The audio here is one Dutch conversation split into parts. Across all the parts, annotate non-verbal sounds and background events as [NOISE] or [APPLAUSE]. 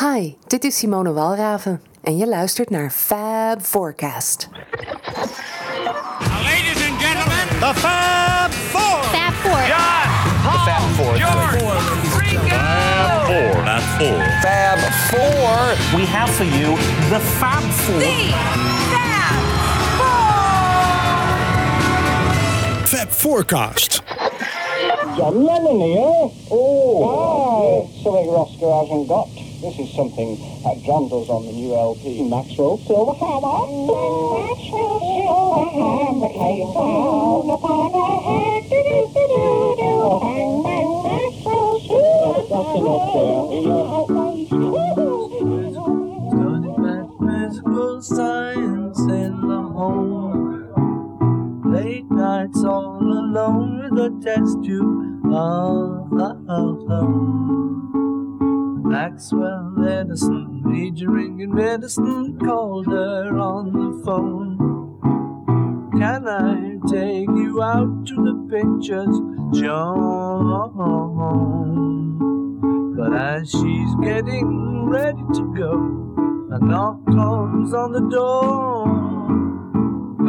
Hi, dit is Simone Walraven en je luistert naar Fab Forecast. Ladies and gentlemen, The Fab Four. Fab Four. John, Paul, George, Ringo. Fab Four. Fab Four. We have for you the Fab Four. Fab Forecast. John Lennon here. Oh, something Roscoe hasn't got. This is something that John does on the new LP. Maxwell Silverhammer. Maxwell Silverhammer came down upon a head. Maxwell Physical science in the home. Late nights all alone with a test tube of home. Maxwell Edison, majoring in medicine, called her on the phone. Can I take you out to the pictures, John? But as she's getting ready to go, a knock comes on the door.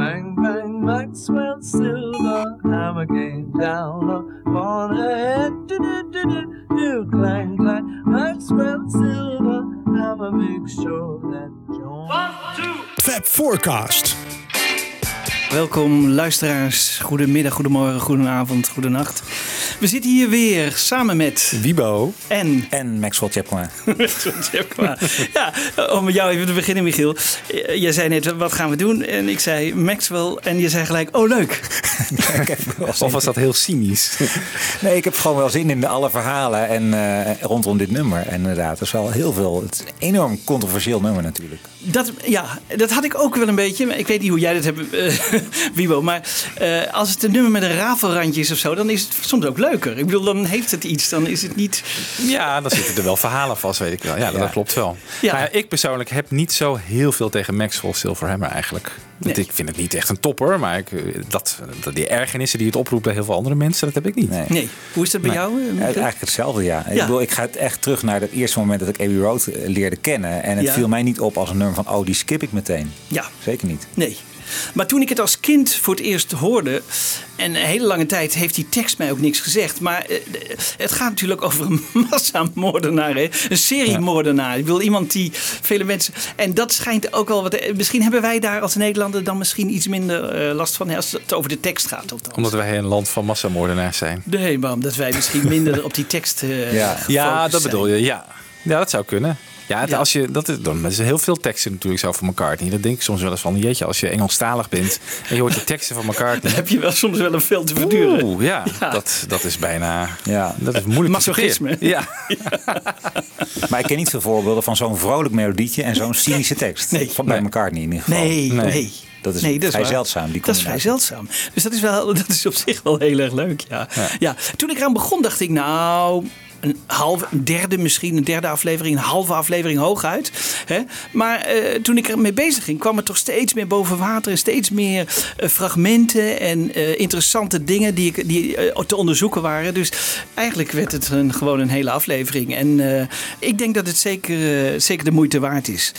Bang, bang, Maxwell Silver hammer came down upon her head. Do, do, do, do, do, clang, clang. Maxwell Silver hammer, make sure that John. Fab Forecast. Welkom luisteraars. Goedemiddag, goedemorgen, goedenavond, goedenacht. We zitten hier weer samen met Wibo. en En Maxwell. Tjepkema. [LAUGHS] Ja, om met jou even te beginnen, Michiel. Jij zei net, wat gaan we doen? En ik zei Maxwell. En je zei gelijk, oh leuk. [LAUGHS] Of was dat heel cynisch? [LAUGHS] nee, ik heb gewoon wel zin in alle verhalen en eh, rondom dit nummer. En inderdaad, er is wel heel veel. Het is een enorm controversieel nummer natuurlijk. Dat, ja, dat had ik ook wel een beetje. Ik weet niet hoe jij dat hebt, eh, [LAUGHS] Wibo. Maar eh, als het een nummer met een rafelrandje is of zo, dan is het soms ook leuker. Ik bedoel, dan heeft het iets. Dan is het niet... Ja, dan zitten er wel verhalen vast, weet ik wel. Ja, dat klopt wel. Ja. Ja, ik persoonlijk heb niet zo heel veel tegen Maxwell Silverhammer eigenlijk. Nee. Ik vind het niet echt een topper, maar ik, eh, dat, dat, die ergernissen die het oproept bij heel veel andere mensen, dat heb ik niet. Nee. Nee. Hoe is dat bij jou? Ja, eigenlijk hetzelfde, ja. Ik, bedoel, ik ga het echt terug naar het eerste moment dat ik Abbey Road leerde kennen. En het Ja. viel mij niet op als een nummer van, oh, die skip ik meteen. Ja. Zeker niet. Nee. Maar toen ik het als kind voor het eerst hoorde, en een hele lange tijd heeft die tekst mij ook niks gezegd. Maar eh, het gaat natuurlijk over een [LAUGHS] massamoordenaar, hè? een seriemoordenaar. Ik wil iemand die vele mensen. En dat schijnt ook wel wat. Misschien hebben wij daar als Nederlander dan misschien iets minder eh, last van hè, als het over de tekst gaat. Althans. Omdat wij een land van massamoordenaars zijn. Nee, maar omdat wij misschien minder op die tekst. eh, Ja. Ja, dat bedoel je. Ja, ja dat zou kunnen. Ja, het- Ja. Als je, dat is, dan is heel veel teksten natuurlijk zo van McCartney. Dat denk ik soms wel eens van, jeetje, als je Engelstalig bent en je hoort de teksten van McCartney. [LAUGHS] Heb je wel soms wel een veel te verduren. Oeh, ja, [LAUGHS] Ja. Dat, dat is bijna, Ja. dat is moeilijk Masochisme. Ja. [LAUGHS] Maar ik ken niet veel voorbeelden van zo'n vrolijk melodietje en zo'n cynische tekst. Nee. Van bij Nee. McCartney in ieder geval. Nee, nee. Nee. Dat is nee, vrij waar. zeldzaam, die dat is vrij zeldzaam. Dus dat is, wel, dat is op zich wel heel erg leuk. Ja. Ja. Toen ik eraan begon, dacht ik, nou. Een halve, derde misschien, een derde aflevering, een halve aflevering hooguit. Hè? Maar eh, toen ik ermee bezig ging, kwam er toch steeds meer boven water. En steeds meer eh, fragmenten en eh, interessante dingen die, ik, die te onderzoeken waren. Dus eigenlijk werd het een, gewoon een hele aflevering. En ik denk dat het zeker, zeker de moeite waard is.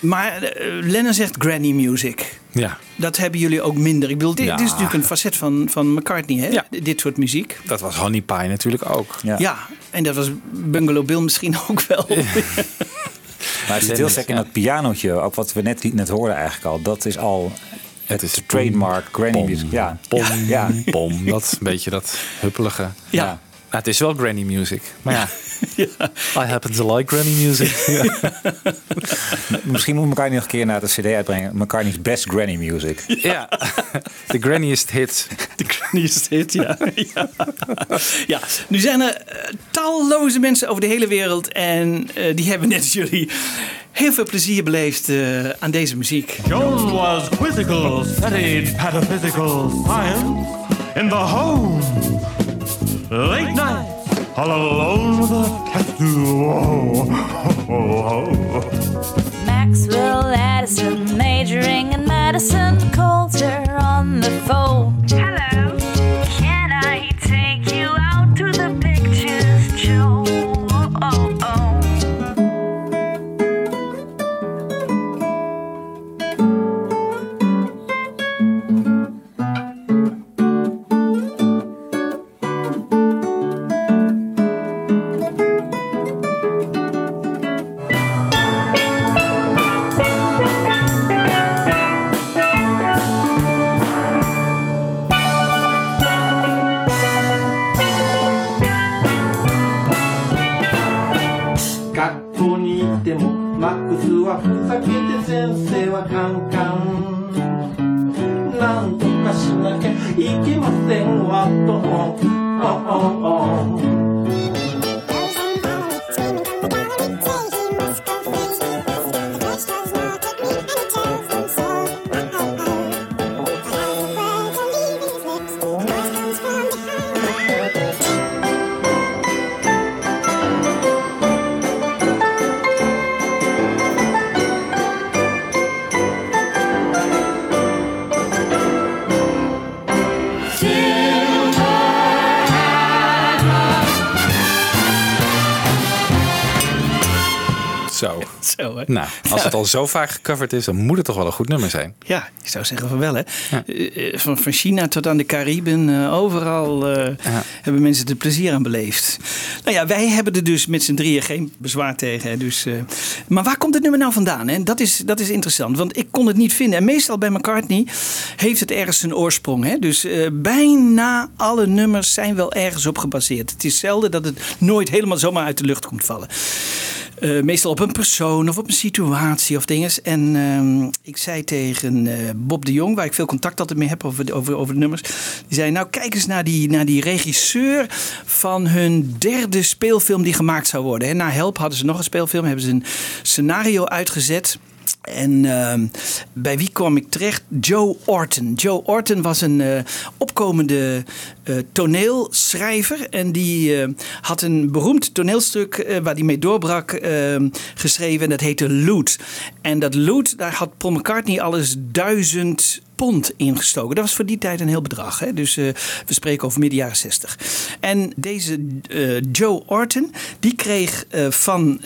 Maar eh, Lennon zegt granny music. ja, Dat hebben jullie ook minder. Ik bedoel, dit, Ja. dit is natuurlijk een facet van, van McCartney, hè? Ja. Dit soort muziek. dat was Honey Pie natuurlijk ook. Ja. Ja. en dat was Bungalow Bill misschien [LAUGHS] ook wel. Maar het zit heel sterk in dat pianootje, ook wat we net, net hoorden eigenlijk al. Dat is al Het is trademark granny music. Ja. Pom, Ja. pom. Dat een beetje dat huppelige. Ja. Nou, het is wel granny music. Maar ja, [LAUGHS] I happen to like granny music. [LAUGHS] Misschien moet McCartney nog een keer naar de cd uitbrengen. McCartney's Best Granny Music. ja, [LAUGHS] de granniest hit. De is dit, ja. ja. Ja, nu zijn er eh, talloze mensen over de hele wereld. En eh, die hebben net als jullie heel veel plezier beleefd eh, aan deze muziek. John was quizzical, studied pataphysical science in the home. Late night, all alone with a tattoo. Maxwell Addison, majoring in medicine, calls her on the phone. Zo vaak gecoverd is, dan moet het toch wel een goed nummer zijn. Ja, ik zou zeggen van wel, hè. Eh, eh, Van, van China tot aan de Cariben, eh, overal hebben mensen er plezier aan beleefd. Nou ja, wij hebben er dus met z'n drieën geen bezwaar tegen. Hè, dus, maar waar komt het nummer nou vandaan? Hè? Dat, is, dat is interessant, want ik kon het niet vinden. En meestal bij McCartney heeft het ergens een oorsprong. Hè? Dus bijna alle nummers zijn wel ergens op gebaseerd. Het is zelden dat het nooit helemaal zomaar uit de lucht komt vallen. Eh, meestal op een persoon of op een situatie of dingen. En ehm, ik zei tegen eh, Bob de Jong, waar ik veel contact altijd mee heb over, de- over, over de nummers. Die zei, nou kijk eens naar die, naar die regisseur van hun derde speelfilm die gemaakt zou worden. hè. Na Help hadden ze nog een speelfilm, hebben ze een scenario uitgezet. En ehm, bij wie kwam ik terecht? Joe Orton. Joe Orton was een eh, opkomende eh, toneelschrijver. En die eh, had een beroemd toneelstuk eh, waar hij mee doorbrak geschreven. En dat heette Loot. En dat Loot, daar had Paul McCartney alles duizend pond ingestoken. Dat was voor die tijd een heel bedrag. Hè? Dus we spreken over midden jaren 60. En deze Joe Orton, die kreeg van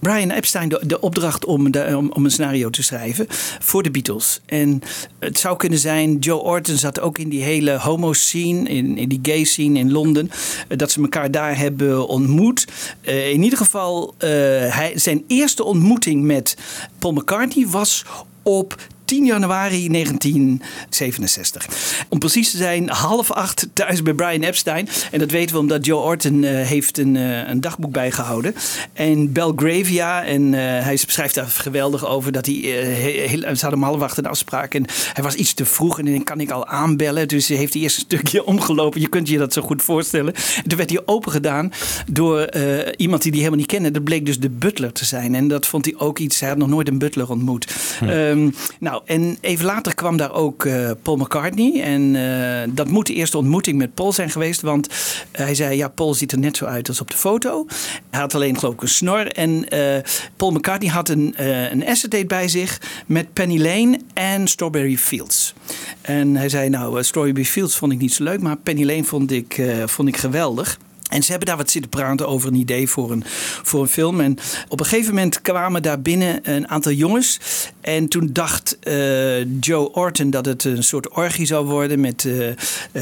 Brian Epstein de, de opdracht om, de, om, om een scenario te schrijven voor de Beatles. En het zou kunnen zijn, Joe Orton zat ook in die hele homo-scene, in, in die gay-scene in Londen, eh, dat ze elkaar daar hebben ontmoet. Eh, in ieder geval, eh, zijn eerste ontmoeting met Paul McCartney was op 10 januari 1967. Om precies te zijn, half acht thuis bij Brian Epstein. En dat weten we omdat Joe Orton eh, heeft een, eh, een dagboek bijgehouden. En Belgravia, en eh, hij beschrijft daar geweldig over dat hij, he- heel, ze hadden om half acht een afspraak. En hij was iets te vroeg en dan kan ik al aanbellen. Dus hij heeft hij eerst een stukje [LAUGHS] omgelopen. Je kunt je dat zo goed voorstellen. En toen werd hij opengedaan door eh, iemand die hij helemaal niet kende. Dat bleek dus de butler te zijn. En dat vond hij ook iets. Hij had nog nooit een butler ontmoet. Ehm, nou, en even later kwam daar ook eh, Paul McCartney. En eh, dat moet de eerste ontmoeting met Paul zijn geweest. Want hij zei, ja, Paul ziet er net zo uit als op de foto. Hij had alleen geloof ik een snor. En eh, Paul McCartney had een, eh een acetate bij zich met Penny Lane en Strawberry Fields. En hij zei, nou, eh, Strawberry Fields vond ik niet zo leuk. Maar Penny Lane vond ik, eh, vond ik geweldig. En ze hebben daar wat zitten praten over een idee voor een, voor een film. En op een gegeven moment kwamen daar binnen een aantal jongens. En toen dacht eh, Joe Orton dat het een soort orgie zou worden. Met, eh, eh,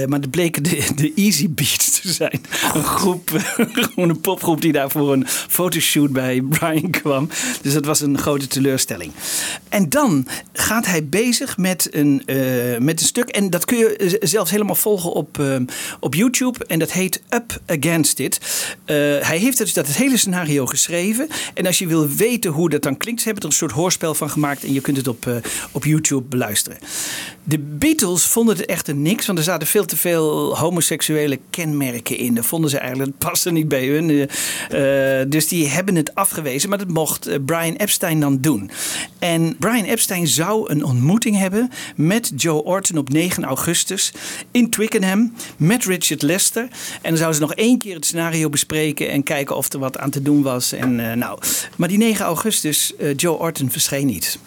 maar het bleken de, [LAUGHS] de Easy Beats te zijn. Een groep, [LAUGHS] gewoon een popgroep die daar voor een fotoshoot bij Brian kwam. Dus dat was een grote teleurstelling. En dan gaat hij bezig met een, met een stuk. En dat kun je zelfs helemaal volgen op, op YouTube. En dat heet Up Against It. Eh, hij heeft dus dat het hele scenario geschreven. En als je wil weten hoe dat dan klinkt, ze hebben er een soort hoorspel van gemaakt. En je kunt het op, eh, op YouTube beluisteren. De Beatles vonden het echter niks, want er zaten veel te veel homoseksuele kenmerken in. Dat vonden ze eigenlijk, dat paste niet bij hun. Eh, dus die hebben het afgewezen, maar dat mocht Brian Epstein dan doen. En Brian Epstein zou een ontmoeting hebben met Joe Orton op 9 augustus in Twickenham met Richard Lester. En dan zouden ze nog één keer het scenario bespreken en kijken of er wat aan te doen was. En, eh, nou, maar die 9 augustus, eh, Joe Orton verscheen niet.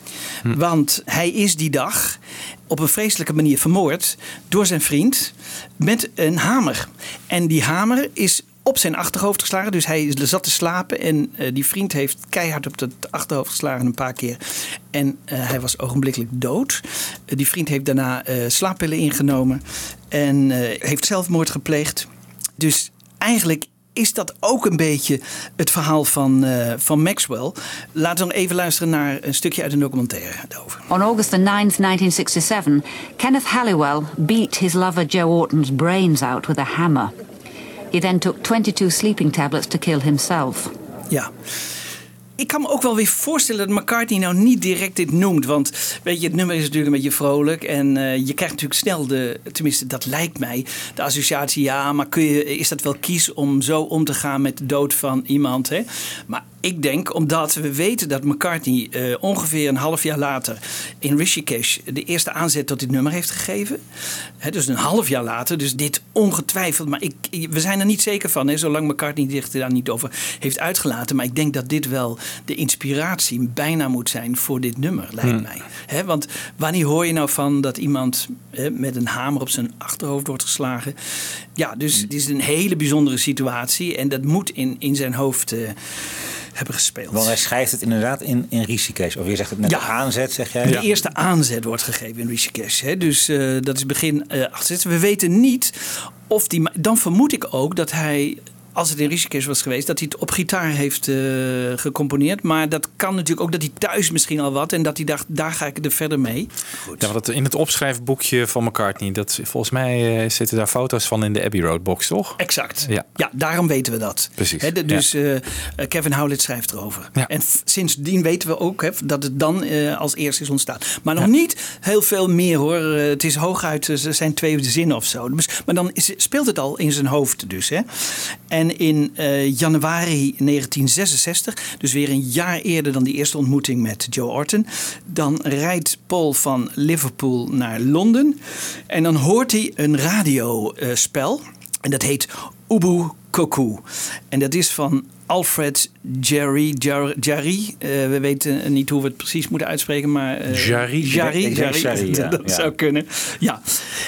Want hij is die dag op een vreselijke manier vermoord door zijn vriend met een hamer. En die hamer is op zijn achterhoofd geslagen. Dus hij zat te slapen en eh, die vriend heeft keihard op het achterhoofd geslagen een paar keer. En hij was ogenblikkelijk dood. Die vriend heeft daarna slaappillen ingenomen en heeft zelfmoord gepleegd. Dus eigenlijk is dat ook een beetje het verhaal van, eh, van Maxwell. Laten we even luisteren naar een stukje uit een documentaire daarover. On August the 9th, 1967, Kenneth Halliwell beat his lover Joe Orton's brains out with a hammer. He then took 22 sleeping tablets to kill himself. Ja. Ik kan me ook wel weer voorstellen dat McCartney nou niet direct dit noemt. Want weet je, het nummer is natuurlijk een beetje vrolijk. En eh, je krijgt natuurlijk snel de, tenminste dat lijkt mij, de associatie. Ja, maar kun je, is dat wel kies om zo om te gaan met de dood van iemand? Hè? Maar ik denk omdat we weten dat McCartney eh, ongeveer een half jaar later in Rishikesh de eerste aanzet tot dit nummer heeft gegeven. Hè, dus een half jaar later. Dus dit ongetwijfeld. Maar ik, we zijn er niet zeker van, hè, zolang McCartney zich daar niet over heeft uitgelaten. Maar ik denk dat dit wel de inspiratie bijna moet zijn voor dit nummer, lijkt Hmm. mij. Want wanneer hoor je nou van dat iemand hè, met een hamer op zijn achterhoofd wordt geslagen? Ja, dus het is een hele bijzondere situatie. En dat moet in, in zijn hoofd eh, hebben gespeeld. Want hij schrijft het inderdaad in, in Rishikesh. Of je zegt het net Ja. aanzet, zeg jij? De eerste aanzet wordt gegeven in Rishikesh. Hè? Dus eh, dat is begin eh 68. We weten niet of die. Dan vermoed ik ook dat hij. Als het in Rishikesh was geweest, dat hij het op gitaar heeft eh, gecomponeerd. Maar dat kan natuurlijk ook dat hij thuis misschien al wat. En dat hij dacht, daar ga ik er verder mee. Ja, want het- in het opschrijfboekje van McCartney, dat, volgens mij eh, zitten daar foto's van in de Abbey Road box, toch? Exact. Ja. Ja, daarom weten we dat. Precies, de- dus eh, Kevin Howlett schrijft erover. Ja. En sindsdien weten we ook dat het dan als eerste is ontstaan. Maar nog niet heel veel meer hoor. Het is hooguit, zijn twee zinnen of zo. Dus- Maar dan is, speelt het al in zijn hoofd dus. Hè. En in eh, januari 1966, dus weer een jaar eerder dan die eerste ontmoeting met Joe Orton. Dan rijdt Paul van Liverpool naar Londen. En dan hoort hij een radiospel. En dat heet Ubu Koku. En dat is van Alfred Jerry. Jarry. Eh, we weten niet hoe we het precies moeten uitspreken, maar. eh. Jarry, [LAUGHS] ja. dat Ja. zou kunnen. Ja.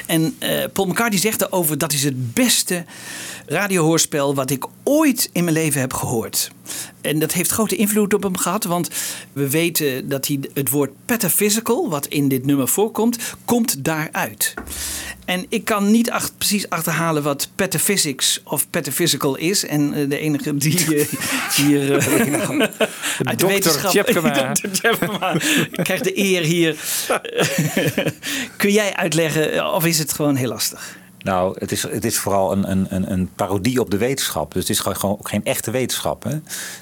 En eh, Paul McCartney zegt daarover: dat is het beste radiohoorspel wat ik ooit in mijn leven heb gehoord. En dat heeft grote invloed op hem gehad, want we weten dat hij het woord pataphysical, wat in dit nummer voorkomt, komt daaruit. En ik kan niet precies achterhalen wat pataphysics of pataphysical is. En de enige die eh, hier eh, [LAUGHS] uit de wetenschap... Tjepkema. [LAUGHS] Ik krijg de eer hier. [LAUGHS] Kun jij uitleggen eh, of is het gewoon heel lastig? Nou, het is, het is vooral een, een, een, een parodie op de wetenschap. Dus het is gewoon, ook geen echte wetenschap. Hè?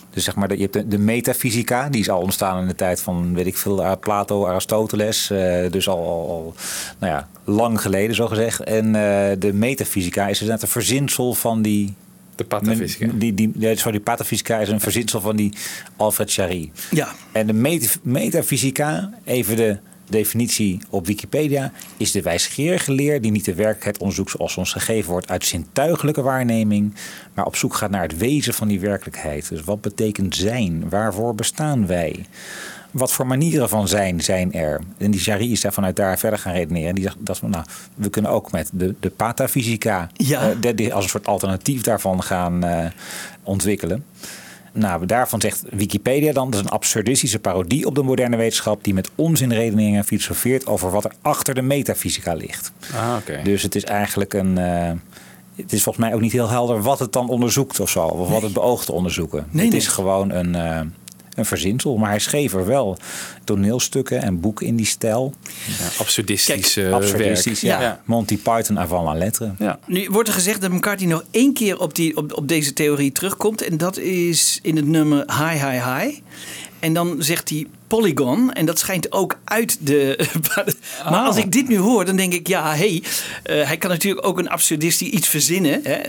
Dus zeg maar, je hebt de, de metafysica, die is al ontstaan in de tijd van, weet ik veel, Plato, Aristoteles. eh, dus al, al, al, nou ja, lang geleden zo gezegd. En eh, de metafysica is inderdaad een verzinsel van die... De patafysica. Die, die, ja, sorry, die patafysica is een verzinsel van die Alfred Jarry. Ja. En de meta- metafysica, even de definitie op Wikipedia, is de wijsgerige leer die niet de werkelijkheid onderzoekt zoals ons gegeven wordt uit zintuigelijke waarneming, maar op zoek gaat naar het wezen van die werkelijkheid. Dus wat betekent zijn? Waarvoor bestaan wij? Wat voor manieren van zijn zijn er? En die Jarry is daar vanuit daar verder gaan redeneren. Die zegt dat we, nou, we kunnen ook met de, de patafysica Ja. eh, de- als een soort alternatief daarvan gaan eh, ontwikkelen. Nou, daarvan zegt Wikipedia dan, dat is een absurdistische parodie op de moderne wetenschap die met onzinredeneringen filosofeert over wat er achter de metafysica ligt. Ah, oké. Dus het is eigenlijk een. eh, het is volgens mij ook niet heel helder wat het dan onderzoekt of zo, of wat het beoogt te onderzoeken. Nee, het nee. is gewoon een, eh, een verzinsel, maar hij schreef er wel toneelstukken en boeken in die stijl. Ja, absurdistisch eh, Absurdistisch, werk. ja. Monty Python avant la lettre. Ja. Nu wordt er gezegd dat McCartney nog één keer op, die, op, op deze theorie terugkomt. En dat is in het nummer High, High, High. En dan zegt hij Polygon. En dat schijnt ook uit de. [LAUGHS] maar als ik dit nu hoor, dan denk ik: ja, hé. Hey, hij kan natuurlijk ook een absurdistisch iets verzinnen. Hè,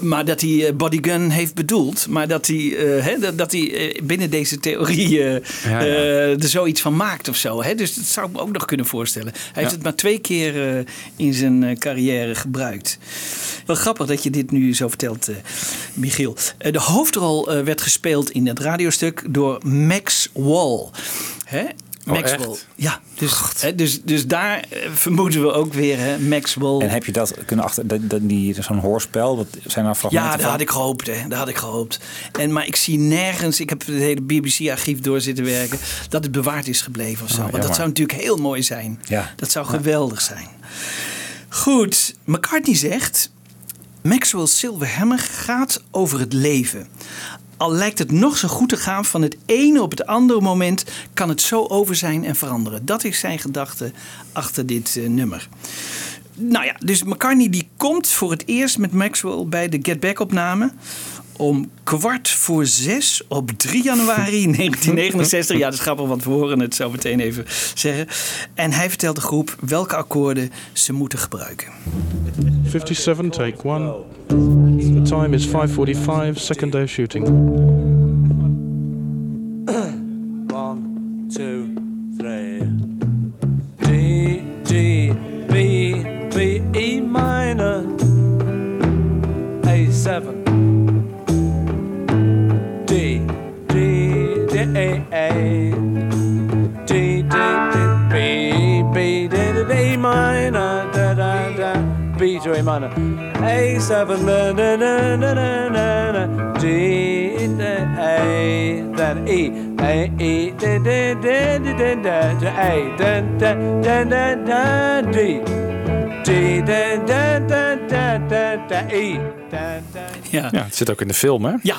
maar dat hij eh, bodygun heeft bedoeld. Maar dat hij, eh, hè, dat, dat hij eh, binnen deze theorie eh, Ja, ja. eh, er zoiets van maakt of zo. Hè? Dus dat zou ik me ook nog kunnen voorstellen. Hij heeft het maar twee keer eh, in zijn eh, carrière gebruikt. Wel grappig dat je dit nu zo vertelt, eh, Michiel. Eh, de hoofdrol eh, werd gespeeld in het radiostuk door Max Wall. Hè? Maxwell. Oh, echt? Ja, dus, hè, dus, dus daar eh, vermoeden we ook weer hè, Maxwell. En heb je dat kunnen achter, dat, dat, die, zo'n hoorspel, dat zijn fragmenten Ja, dat had ik gehoopt. Hè. Dat had ik gehoopt. En, maar ik zie nergens, ik heb het hele BBC-archief door zitten werken, dat het bewaard is gebleven of zo. Oh, Want dat zou natuurlijk heel mooi zijn. Ja. Dat zou geweldig zijn. Goed, McCartney zegt, Maxwell's Silver Hammer gaat over het leven. Al lijkt het nog zo goed te gaan, van het ene op het andere moment kan het zo over zijn en veranderen. Dat is zijn gedachte achter dit eh, nummer. Nou ja, dus McCartney die komt voor het eerst met Maxwell bij de Get Back opname om kwart voor zes op 3 januari [LAUGHS] 1969. Ja, dat is grappig, want we horen het zo meteen even zeggen. En hij vertelt de groep welke akkoorden ze moeten gebruiken. 57, take one. The time is 5.45, second day of shooting. One, two, three. D, G, B, B, E minor. A7. A, A. D, D, D, B, B, D, D, D minor. Da, da, da. B to A minor. A7, na, na, na, na, na, na, na. D, D, A, then E. A, E, D, D, D, D, D, D, D, A, D, D, D, D, D, D. D, D, D, D, D, D, D, E. D, D. Ja. Ja, het zit ook in de film, hè? Ja.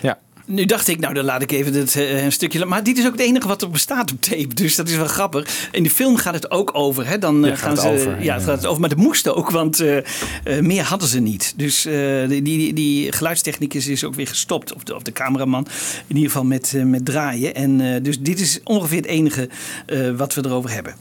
Ja. Nu dacht ik, nou dan laat ik even dit, eh, een stukje. Maar dit is ook het enige wat er bestaat op tape. Dus dat is wel grappig. In de film gaat het ook over. Hè? Dan eh, Ja, gaan het ze. over, ja, ja. het gaat over. Maar dat moest ook, want eh, eh, meer hadden ze niet. Dus eh, die, die, die geluidstechnicus is ook weer gestopt. Of de, of de cameraman. In ieder geval met, eh, met draaien. En eh, dus dit is ongeveer het enige eh, wat we erover hebben.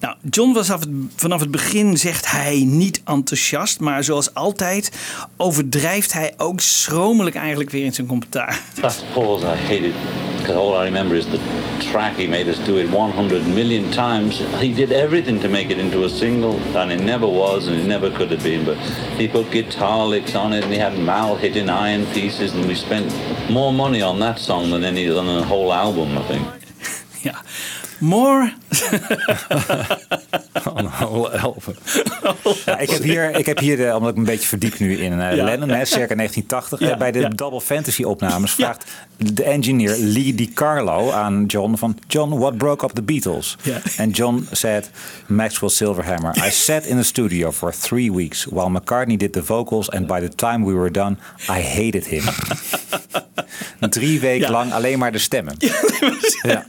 Nou, John was af het, vanaf het begin, zegt hij, niet enthousiast. Maar zoals altijd overdrijft hij ook schromelijk eigenlijk weer in zijn commentaar. Last pause, I hate it because all I remember is the track he made us do it 100 million times. He did everything to make it into a single, and it never was, and it never could have been. But he put guitar licks on it, and he had Mal hitting iron pieces, and we spent more money on that song than any on a whole album, I think. [LAUGHS] Ja. More. [LAUGHS] Ja, ik heb hier, ik heb hier de, omdat ik me een beetje verdiep nu in uh, Ja. Lennon, hè, circa 1980. Ja, eh, bij de ja. Double Fantasy opnames [LAUGHS] vraagt de engineer Lee DiCarlo aan John van... John, what broke up the Beatles? Ja. And John said, Maxwell Silverhammer. I sat in the studio for three weeks while McCartney did the vocals and by the time we were done, I hated him. [LAUGHS] Drie weken Ja. lang alleen maar de stemmen. Ja.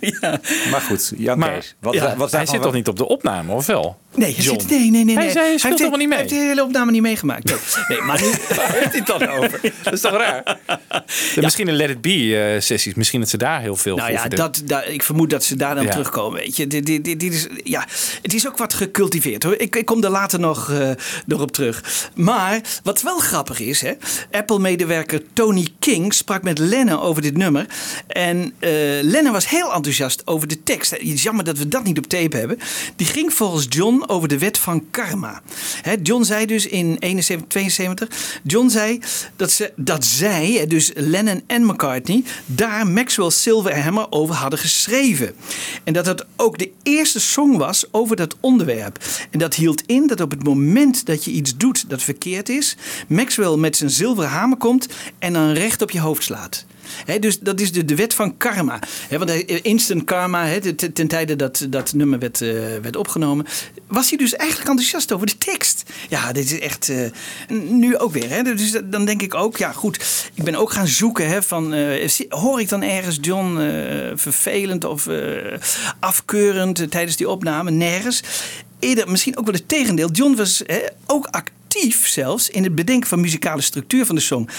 Maar goed, Jan Maar Kees. Wat, ja, wat hij zit toch niet op de opname, of wel? Nee, hij zit, nee, nee, nee. Hij nee. zei, hij speelt heeft, helemaal niet mee. Hij heeft de hele opname niet meegemaakt. Nee, [LAUGHS] nee maar nu... [LAUGHS] Waar heeft hij het dan over? Dat is toch raar? Misschien een Let It Be eh, sessies. Misschien dat ze daar heel veel Nou ja, dat, dat, ik vermoed dat ze daar dan Ja. terugkomen. Weet je. Dit, dit, dit, is, ja, het is ook wat gecultiveerd hoor. Ik, ik kom daar later nog, nog op terug. Maar wat wel grappig is, Apple-medewerker Tony King sprak met Lennon over dit nummer. En eh Lennon was heel enthousiast over de tekst. Het is jammer dat we dat niet op tape hebben. Die ging volgens John over de wet van karma. John zei dus in 71, 72, John zei dat, ze, dat zij, dus Lennon en McCartney, daar Maxwell Silverhammer over hadden geschreven. En dat het ook de eerste song was over dat onderwerp. En dat hield in dat op het moment dat je iets doet dat verkeerd is, Maxwell met zijn zilveren hamer komt en dan recht op je hoofd slaat. Dus dat is de, de wet van karma. Hè, want hij- instant karma, hè, ten, tijde dat dat nummer werd, eh, werd opgenomen, was hij dus eigenlijk enthousiast over de tekst. Ja, dit is echt eh, nu ook weer. Dus dan denk ik ook, ja goed, ik ben ook gaan zoeken van, eh, hoor ik dan ergens John eh, vervelend of eh, afkeurend eh, tijdens die opname? Nergens. Eerder misschien ook wel het tegendeel. John was ook actief zelfs in het bedenken van muzikale structuur van de song.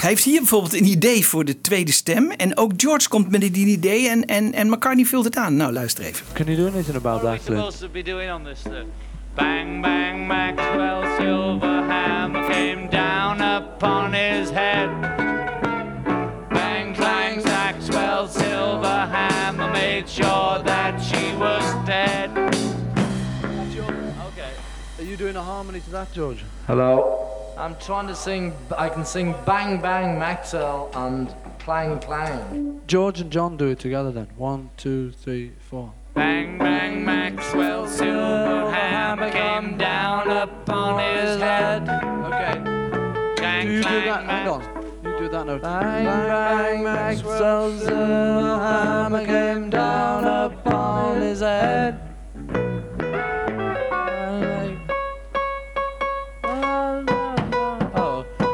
Hij heeft hier bijvoorbeeld een idee voor de tweede stem. En ook George komt met die idee en, en, en McCartney vult het aan. Nou, luister even. Can you do anything about that, Clint? to be doing on this stuff? Bang, bang, Maxwell Silverhammer came down upon his head. Bang, clang, Maxwell Silverhammer made sure that she was doing a harmony to that, George? Hello. I'm trying to sing. I can sing Bang Bang Maxwell and Clang Clang. George and John do it together then. One, two, three, four. Bang, bang, Maxwell Silverhammer came down upon his head. Okay. Clang, Do you do clang, that? Hang on. You do that note. Bang Bang Maxwell Silverhammer came down upon his head.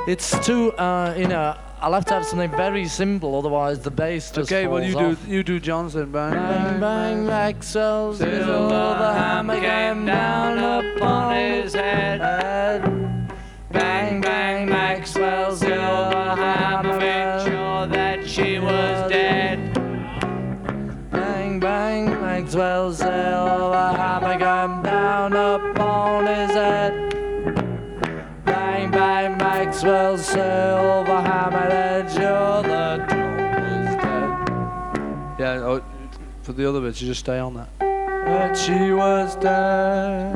It's too, uh, you know, I'll have to have something very simple, otherwise the bass just Okay, well you off. do you do Johnson. Bang bang bang, Axel, sizzle, the hammer came down upon his head. Bang, bang, Maxwell's Maxwell Silverhammer made sure that she was dead. Bang, bang, Maxwell's Maxwell Silverhammer came bang, Maxwell silver hammer, and the was dead. Yeah, oh, for the other bits, you just stay on that. That she was dead.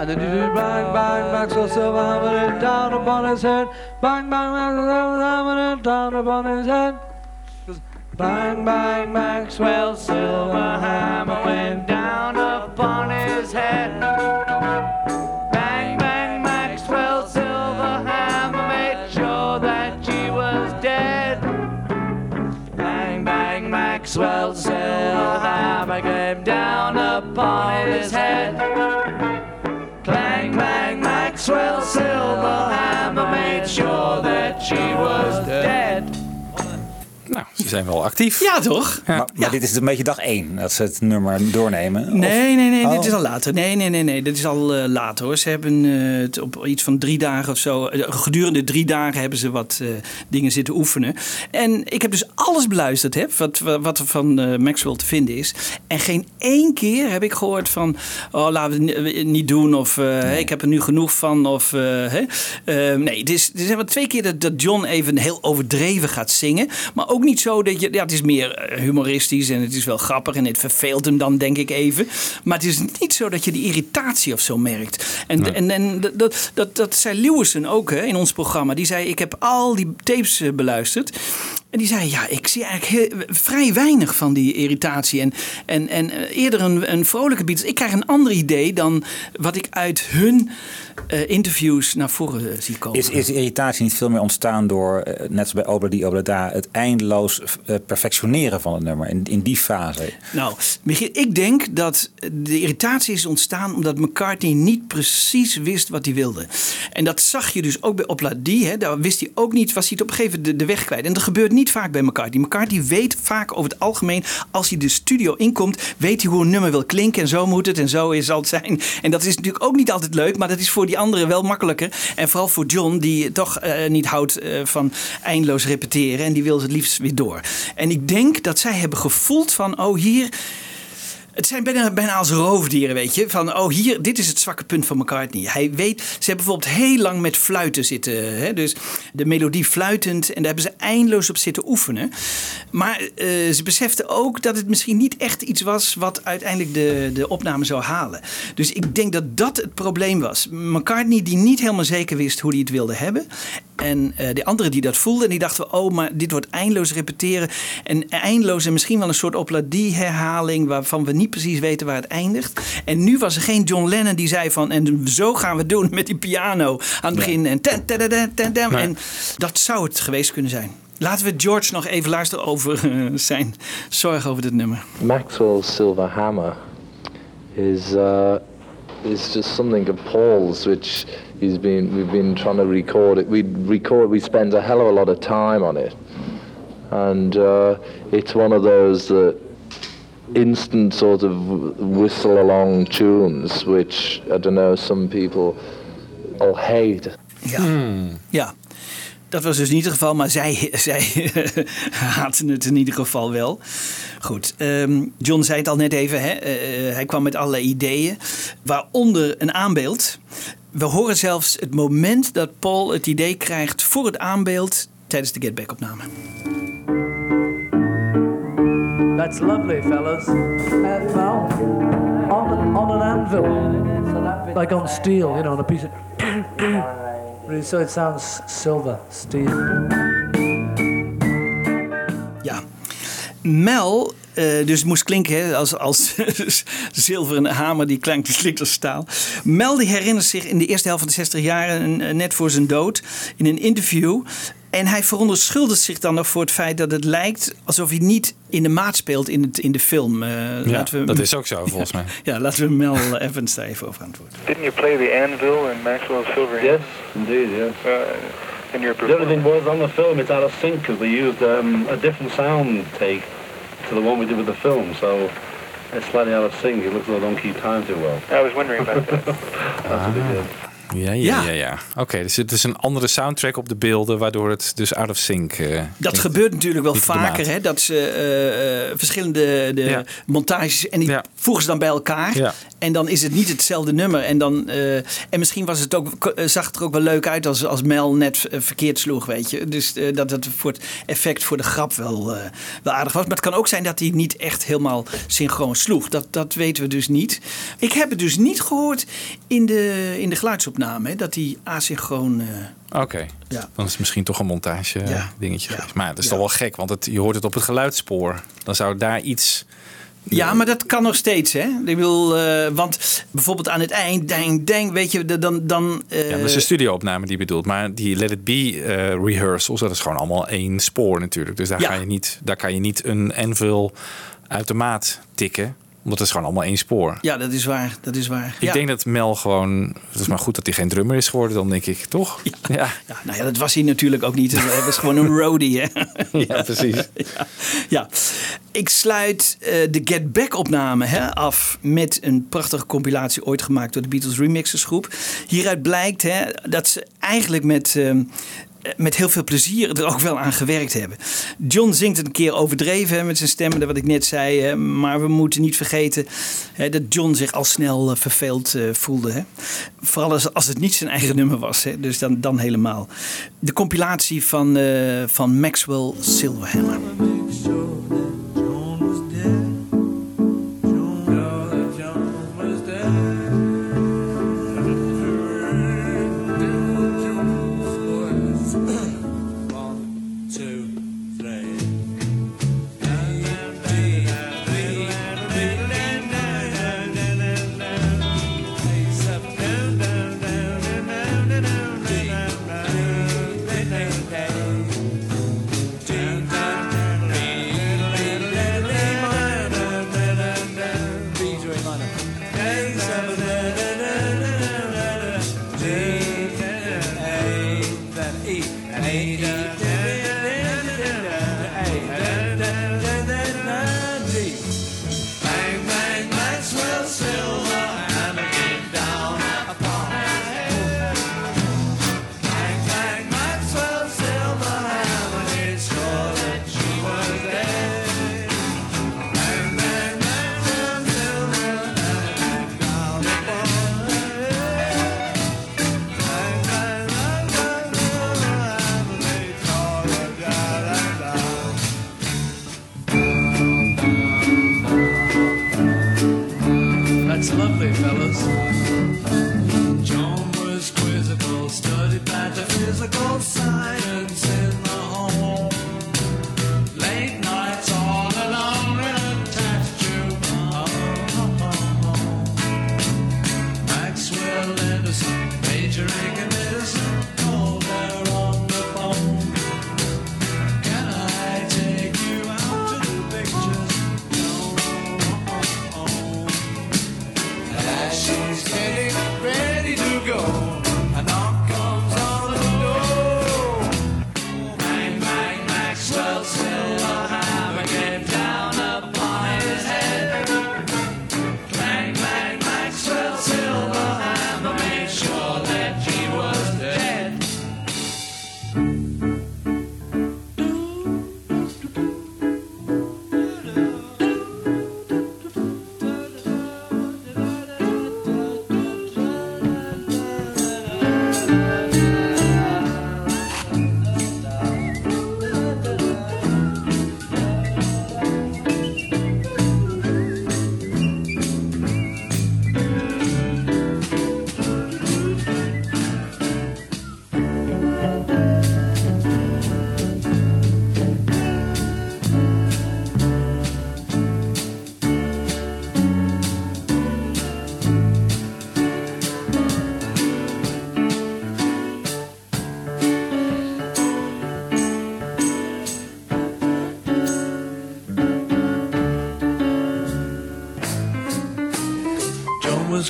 And then you do bang, bang, Maxwell silver hammer it down upon his head. Bang, bang, Maxwell silver hammer it down upon his head. Bang, bang, Maxwell silver hammer sure that she was dead. Zijn wel actief. Ja, toch? Maar, maar dit is een beetje dag één, dat ze het nummer doornemen. Of- Nee, nee, nee, Oh. dit is al later. Nee, nee, nee, nee, dit is al eh, later hoor. Ze hebben eh, het op iets van drie dagen of zo. eh, gedurende drie dagen hebben ze wat eh, dingen zitten oefenen. En ik heb dus alles beluisterd, hè, wat, wat wat er van eh, Maxwell te vinden is. En geen één keer heb ik gehoord van. Oh, laten we het ni- niet doen. Of eh, ik heb er nu genoeg van. Of, eh, hè. Eh, nee, het is, er zijn wel twee keer dat, dat John even heel overdreven gaat zingen. Maar ook niet zo dat je. Ja, het is meer eh, humoristisch en het is wel grappig. En het verveelt hem dan, denk ik even. Maar het is niet zo dat je die irritatie of zo merkt. En, en, en dat- dat, dat, dat zei Lewison ook hè, in ons programma. Die zei: Ik heb al die tapes eh, beluisterd. En die zei, ja, ik zie eigenlijk heel, vrij weinig van die irritatie. En, en, en eh, eerder een, een vrolijke beat. Ik krijg een ander idee dan wat ik uit hun eh, interviews naar voren eh, zie komen. Is, is de irritatie niet veel meer ontstaan door, eh, net zoals bij Obladi Oblada, het eindeloos perfectioneren van het nummer in, in die fase? Nou, Michiel, ik denk dat de irritatie is ontstaan omdat McCartney niet precies wist wat hij wilde. En dat zag je dus ook bij Opladi. Hè, daar wist hij ook niet, was hij het op een gegeven moment de, de weg kwijt. En dat gebeurt niet vaak bij McCartney. McCartney weet vaak over het algemeen, als hij de studio inkomt, weet hij hoe een nummer wil klinken. En zo moet het en zo zal het zijn. En dat is natuurlijk ook niet altijd leuk, maar dat is voor die anderen wel makkelijker. En vooral voor John, die toch eh, niet houdt eh, van eindeloos repeteren. En die wil het liefst weer door. En ik denk dat zij hebben gevoeld van, oh hier... Het zijn bijna, bijna als roofdieren, weet je. Van, oh, hier, dit is het zwakke punt van McCartney. Hij weet, ze hebben bijvoorbeeld heel lang met fluiten zitten. Hè? Dus de melodie fluitend. En daar hebben ze eindeloos op zitten oefenen. Maar eh, ze beseften ook dat het misschien niet echt iets was... wat uiteindelijk de, de opname zou halen. Dus ik denk dat dat het probleem was. McCartney die niet helemaal zeker wist hoe hij het wilde hebben. En eh, de anderen die dat voelden, die dachten... oh, maar dit wordt eindeloos repeteren. En eindeloos en misschien wel een soort opladie-herhaling... waarvan we niet precies weten waar het eindigt. En nu was er geen John Lennon die zei van... en zo gaan we het doen met die piano aan het begin. En, ten, ten, ten, ten, ten, Nee. en dat zou het geweest kunnen zijn. Laten we George nog even luisteren over eh, zijn zorg over dit nummer. Maxwell's silver hammer is uh, is just something of Paul's, which he's been we've been trying to record it. We record we spend a hell of a lot of time on it, and uh, it's one of those that instant sort of whistle along tunes, which I don't know some people will hate. Ja. ja. Dat was dus niet het geval, maar zij, [LAUGHS] zij haatten het in ieder geval wel. Goed, ehm, John zei het al net even. Hè? eh, hij kwam met allerlei ideeën, waaronder een aanbeeld. We horen zelfs het moment dat Paul het idee krijgt voor het aanbeeld tijdens de Get Back opname. That's lovely, fellas. Uh, well, on, on an anvil, like on steel, you know, on a piece of. [COUGHS] So it sounds silver, steel. Ja. Mel, eh, dus het moest klinken hè, als, als [LAUGHS] zilveren hamer die klinkt, als staal. Mel die herinnert zich in de eerste helft van de 60 jaren, eh, net voor zijn dood, in een interview. En hij verontschuldigt zich dan nog voor het feit dat het lijkt alsof hij niet in de maat speelt in, het, in de film. Eh, Ja, laten we, dat is ook zo volgens mij. Ja, laten we Mel [LAUGHS] Evans daar even over antwoorden. Didn't you play the anvil in Maxwell's Silver Yes, indeed, yes. Uh, in your The other thing performance? was on the film it's out of sync because we used um, a different sound take to the one we did with the film, so it's slightly out of sync. It looks as though I don't keep time too well. I was wondering about that. [LAUGHS] That's what it is. Ja, ja, Ja. ja. Oké, dus het is een andere soundtrack op de beelden, waardoor het dus out of sync. eh, Dat gebeurt natuurlijk wel vaker, hè, dat ze eh, eh, verschillende de Ja. montages en die voegen ze dan bij elkaar. En dan is het niet hetzelfde nummer. En, dan, en misschien was het ook, zag het er ook wel leuk uit als, als Mel net verkeerd sloeg, weet je. Dus dat het voor het effect, voor de grap wel, wel aardig was. Maar het kan ook zijn dat hij niet echt helemaal synchroon sloeg. Dat, dat weten we dus niet. Ik heb het dus niet gehoord in de, in de geluidsopname, hè, dat hij asynchroon... eh, Oké, Ja. dan is het misschien toch een montage eh, Ja. dingetje. Maar dat is toch wel gek, want het, je hoort het op het geluidsspoor. Dan zou daar iets... Ja, maar dat kan nog steeds, hè? Ik bedoel, eh, want bijvoorbeeld aan het eind, dang, dang, weet je, de- dan... dan eh, Ja, dat is een studioopname die bedoelt. Maar die Let It Be eh, rehearsals, dat is gewoon allemaal één spoor natuurlijk. Dus daar, Ja. ga je niet, daar kan je niet een Envil automaat tikken. Omdat het is gewoon allemaal één spoor. Ja, dat is waar, dat is waar. Ik ja. denk dat Mel gewoon... Het is maar goed dat hij geen drummer is geworden dan, denk ik. Toch? Ja, ja. Ja, nou ja, dat was hij natuurlijk ook niet. Hij was gewoon een roadie, hè? [LAUGHS] Ja, precies. [LAUGHS] Ja. Ik sluit eh, de Get Back opname hè, af met een prachtige compilatie ooit gemaakt door de Beatles Remixers groep. Hieruit blijkt hè, dat ze eigenlijk met, eh, met heel veel plezier er ook wel aan gewerkt hebben. John zingt een keer overdreven met zijn stemmen, wat ik net zei. maar we moeten niet vergeten dat John zich al snel eh, verveeld eh, voelde. Vooral als, het niet zijn eigen [LAUGHS] nummer was. Dus dan, dan helemaal. De compilatie van, eh, van Maxwell Silverhammer.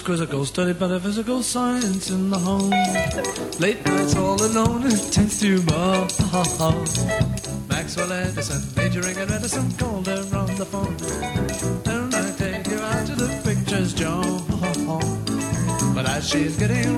Quizzical, studied metaphysical science in the home. Late nights all alone, intense to bar. Maxwell Edison, majoring in medicine, called her on the phone. Don't I take you out to the pictures, John? But as she's getting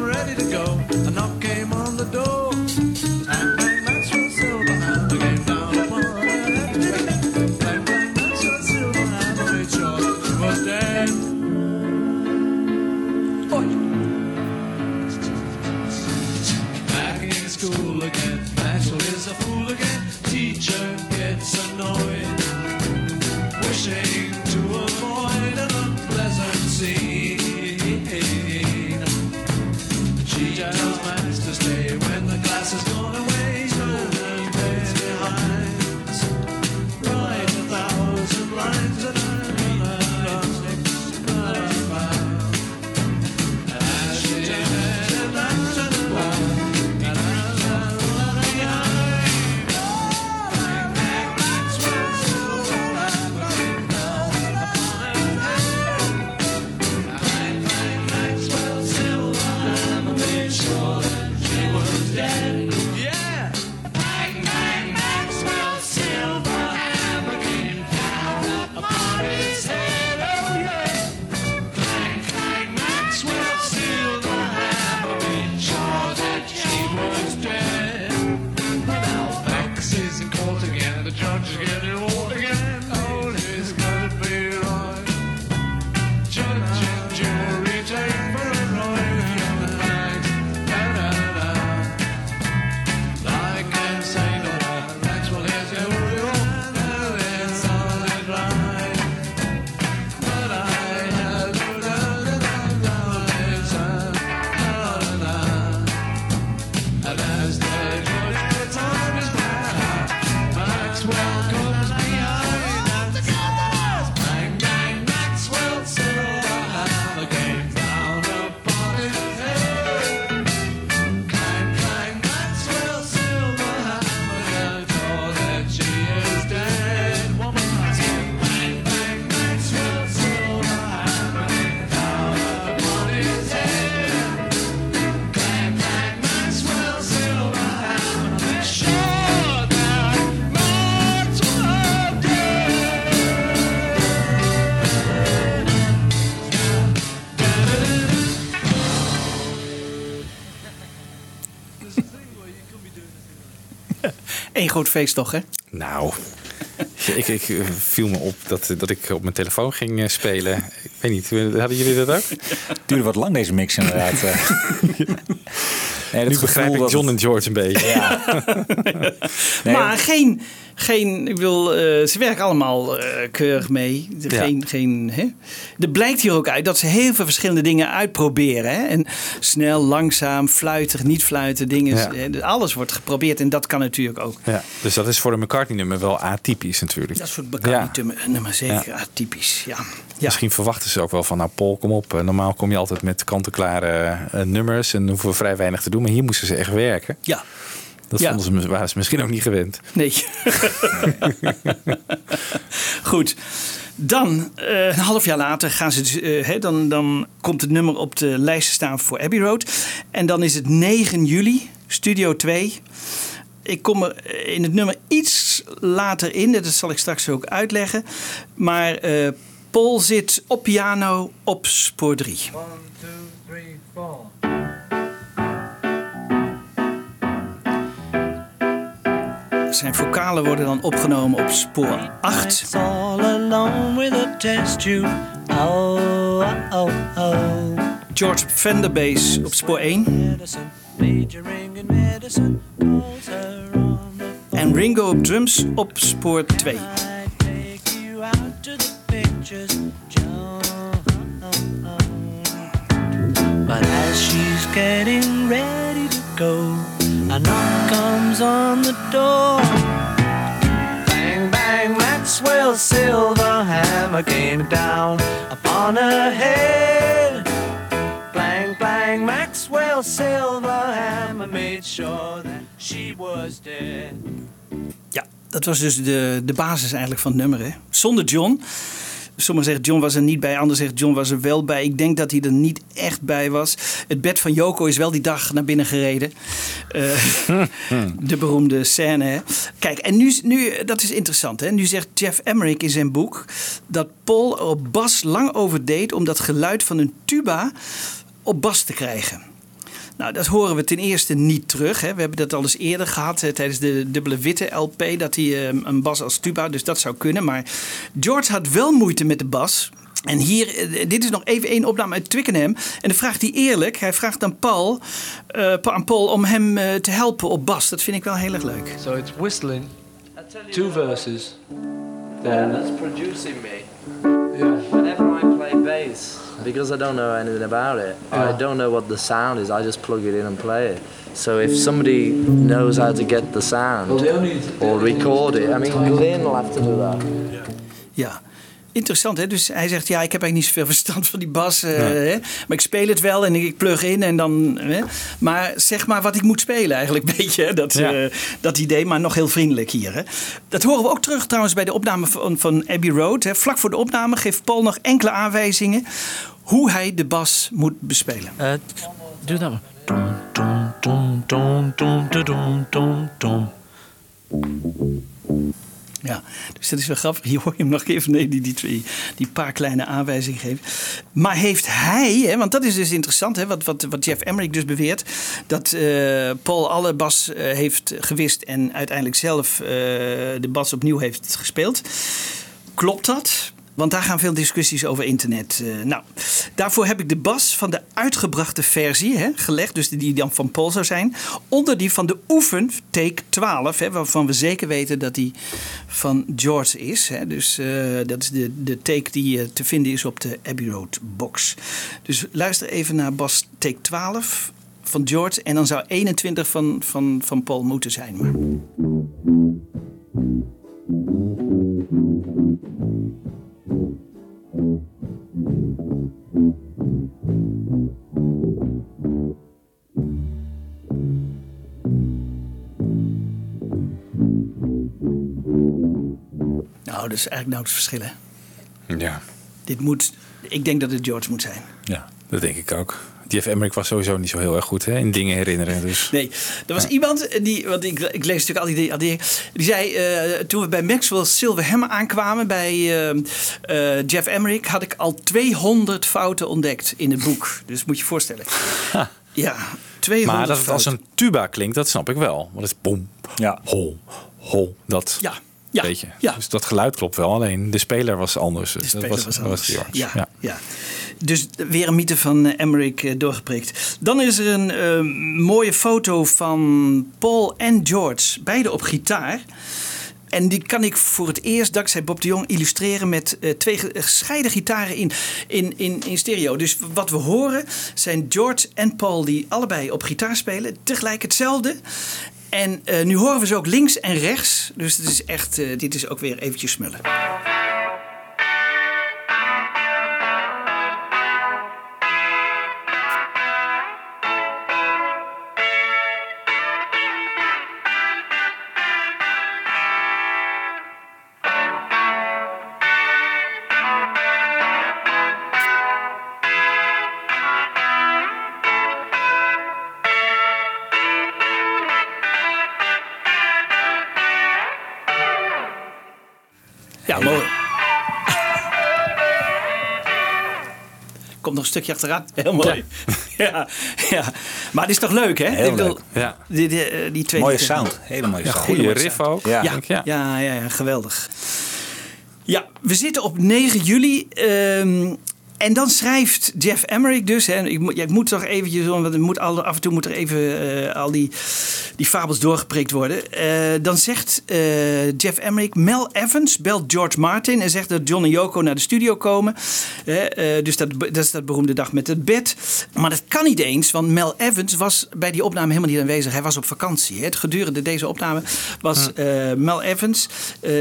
Eén groot feest toch, hè? Nou, ik, ik eh, viel me op dat, dat ik op mijn telefoon ging eh, spelen. Ik weet niet, hadden jullie dat ook? Duurde wat lang deze mix inderdaad. [LAUGHS] eh. Nee, nu begrijp ik John en George een beetje. Ja. [LAUGHS] Nee, maar geen, geen, ik wil, eh, ze werken allemaal eh, keurig mee. Ja. Geen, geen, hè? Er blijkt hier ook uit dat ze heel veel verschillende dingen uitproberen. Hè? En snel, langzaam, fluiten, niet fluiten, dingen. Ja. eh, Alles wordt geprobeerd en dat kan natuurlijk ook. Ja, dus dat is voor een McCartney-nummer wel atypisch natuurlijk. Dat is voor het McCartney-nummer zeker atypisch. Ja. Misschien verwachten ze ook wel van, nou Paul, kom op. eh, Normaal kom je altijd met kant-en-klare nummers en hoeven we vrij weinig te doen. Maar hier moesten ze echt werken. Ja. Dat Ja. vonden ze, waren ze misschien ook niet gewend. Nee. [LAUGHS] Goed. Dan, eh, een half jaar later, gaan ze, dus, eh, hè, dan, dan komt het nummer op de lijst te staan voor Abbey Road. En dan is het 9 juli, Studio 2. Ik kom er in het nummer iets later in, dat zal ik straks ook uitleggen. Maar eh, Paul zit op piano op spoor 3. Zijn vocalen worden dan opgenomen op spoor 8. all alone with a test tube. Oh, oh, oh. George Fender bass op spoor 1. Majoring in medicine calls her on the En Ringo op drums op spoor 2. take you out to the pictures, John. But as she's getting ready to go, knock comes on the door. Bang, bang, Maxwell silver hammer came down upon her head. Bang, bang, Maxwell silver hammer made sure that she was dead. Ja, dat was dus de, de basis eigenlijk van het nummer. Hè? Zonder John. Sommigen zeggen John was er niet bij, anderen zeggen John was er wel bij. Ik denk dat hij er niet echt bij was. Het bed van Yoko is wel die dag naar binnen gereden. Eh, [LAUGHS] de beroemde scène. Kijk, en nu, nu, dat is interessant. Hè? Nu zegt Jeff Emmerich in zijn boek dat Paul op bas lang over deed om dat geluid van een tuba op bas te krijgen. Nou, dat horen we ten eerste niet terug. Hè. We hebben dat al eens eerder gehad eh, tijdens de dubbele witte LP. Dat hij eh, een bas als tuba, dus dat zou kunnen. Maar George had wel moeite met de bas. En hier, eh, dit is nog even één opname uit Twickenham. En dan vraagt hij eerlijk, hij vraagt aan Paul, eh, aan Paul om hem eh, te helpen op bas. Dat vind ik wel heel erg leuk. So it's whistling, two verses, then That's producing me. yeah. Whenever I play bass, because I don't know anything about it, I don't know what the sound is. I just plug it in and play it. So if somebody knows how to get the sound Well, or record it, I mean, Glenn will have to do that. Ja. Interessant, hè? Dus hij zegt, ja, ik heb eigenlijk niet zoveel [LAUGHS] verstand van die bas. eh, hè? Maar ik speel het wel en ik plug in en dan... Hè? Maar zeg maar wat ik moet spelen eigenlijk, [LAUGHS] een beetje. Hè? Dat, Ja. eh, dat idee, maar nog heel vriendelijk hier. Hè? Dat horen we ook terug trouwens bij de opname van, van Abbey Road. Hè? Vlak voor de opname geeft Paul nog enkele aanwijzingen... hoe hij de bas moet bespelen. Uh, do that one. Dum, dum, dum, Ja, dus dat is wel grappig. Hier hoor je hem nog even nee, die, die, twee, die paar kleine aanwijzingen geven. Maar heeft hij, hè, want dat is dus interessant, hè, wat, wat, wat Jeff Emmerich dus beweert, dat eh, Paul alle bas eh, heeft gewist en uiteindelijk zelf eh, de bas opnieuw heeft gespeeld. Klopt dat? Want daar gaan veel discussies over internet. eh, nou, daarvoor heb ik de bas van de uitgebrachte versie hè, gelegd, dus die dan van Paul zou zijn, onder die van de oefen take 12, hè, waarvan we zeker weten dat die van George is. Hè. Dus eh, dat is de, de take die eh, te vinden is op de Abbey Road box. Dus luister even naar bas take 12 van George en dan zou 21 van, van, van Paul moeten zijn. Maar. Nou, dat is eigenlijk nou het verschil, hè? Ja, Dit moet, ik denk dat het George moet zijn. ja, dat denk ik ook. Jeff Emmerich was sowieso niet zo heel erg goed hè, in dingen herinneren. Dus. Nee, er was iemand die, want ik, ik lees natuurlijk al die, al die die zei eh, toen we bij Maxwell Silver Hammer aankwamen bij eh, eh, Jeff Emmerich had ik al 200 fouten ontdekt in het boek. Dus moet je je voorstellen. Ja, 200 Maar dat het als een tuba klinkt, dat snap ik wel. Want het is bom, Ja. hol, hol. Dat Ja, ja, weet je. ja. Dus dat geluid klopt wel. Alleen de speler was anders. Speler dat was, was anders. was. Ja, Ja. ja. Dus weer een mythe van eh, Emmerich eh, doorgeprikt. Dan is er een eh, mooie foto van Paul en George, beide op gitaar. En die kan ik voor het eerst, dankzij Bob de Jong, illustreren met twee ge- gescheiden gitaren in, in, in, in stereo. Dus wat we horen zijn George en Paul die allebei op gitaar spelen, tegelijk hetzelfde. En eh, nu horen we ze ook links en rechts. Dus het is echt, eh, dit is ook weer eventjes smullen. Komt nog een stukje achteraan. [LAUGHS] Heel mooi. Ja. ja, Maar dit is toch leuk, hè? Heel Ik bedoel, leuk. Ja. Die, die, eh, die twee Mooie die- sound. Hele mooie Ja, sound. goede riff sound. ook. Ja. Ja, denk ik, ja. ja. Ja, ja, geweldig. Ja, we zitten op 9 juli. ehm, en dan schrijft Jeff Emmerich dus. Hè, ik, moet, ja, ik moet toch eventjes, want moet al, af en toe moet er even eh, al die, die fabels doorgeprikt worden. Eh, dan zegt eh, Jeff Emmerich, Mel Evans belt George Martin en zegt dat John en Yoko naar de studio komen. Dus dat, dat is dat beroemde dag met het bed. Maar dat kan niet eens, want Mel Evans was bij die opname helemaal niet aanwezig. Hij was op vakantie. Hè. Het gedurende deze opname was Mel Evans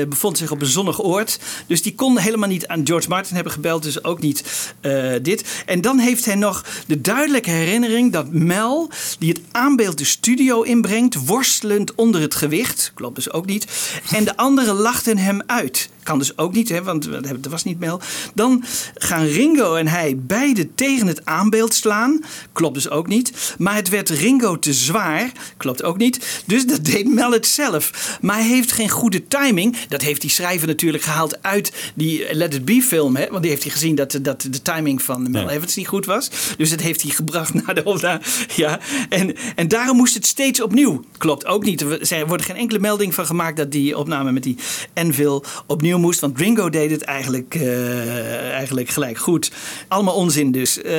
bevond zich op een zonnig oord. Dus die kon helemaal niet aan George Martin hebben gebeld. Dus ook niet eh, dit. En dan heeft hij nog de duidelijke herinnering dat Mel, die het aanbeeld de studio inbrengt, worstelend onder het gewicht. Klopt dus ook niet. En de anderen lachten hem uit. Kan dus ook niet, hè, want dat was niet Mel. Dan gaan Ringo en hij beide tegen het aanbeeld slaan. Klopt dus ook niet. Maar het werd Ringo te zwaar. Klopt ook niet. Dus dat deed Mel het zelf. Maar hij heeft geen goede timing. Dat heeft die schrijver natuurlijk gehaald uit die Let It Be film. Hè? Want die heeft hij gezien dat, dat de timing van Mel Evans niet goed was. Dus dat heeft hij gebracht naar de opname. Ja. En, en daarom moest het steeds opnieuw. Klopt ook niet. Er er wordt geen enkele melding van gemaakt dat die opname met die Envil opnieuw moest. Want Ringo deed het eigenlijk, eh, eigenlijk gelijk goed. Allemaal onzin dus. Eh,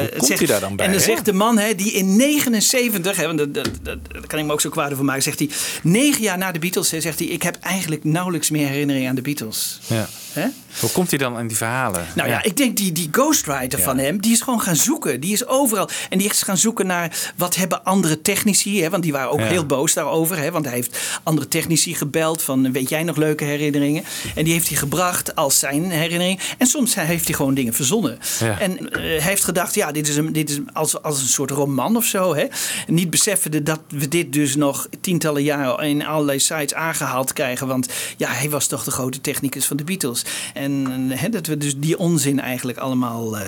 het komt zegt- hij daar dan bij, En dan hè? zegt de man hè, die in 79, hè, want dat, dat, kan ik me ook zo kwaad over maken, zegt hij, negen jaar na de Beatles, hè, zegt hij, ik heb eigenlijk nauwelijks meer herinnering aan de Beatles. Ja. Hè? Hoe komt hij dan in die verhalen? Nou ja, ik denk die, die ghostwriter van hem, die is gewoon gaan zoeken. Die is overal. En die is gaan zoeken naar wat hebben andere technici. Hè, want die waren ook Ja. heel boos daarover. Hè, want hij heeft andere technici gebeld van weet jij nog leuke herinneringen. En die heeft hij gebracht als zijn herinnering. En soms heeft hij gewoon dingen verzonnen. En eh, hij heeft gedacht, ja, dit is, een, dit is als, als een soort roman of zo. Hè. Niet beseffende dat we dit dus nog tientallen jaren in allerlei sites aangehaald krijgen. Want ja, hij was toch de grote technicus van de Beatles. En eh, dat we dus die onzin eigenlijk allemaal eh,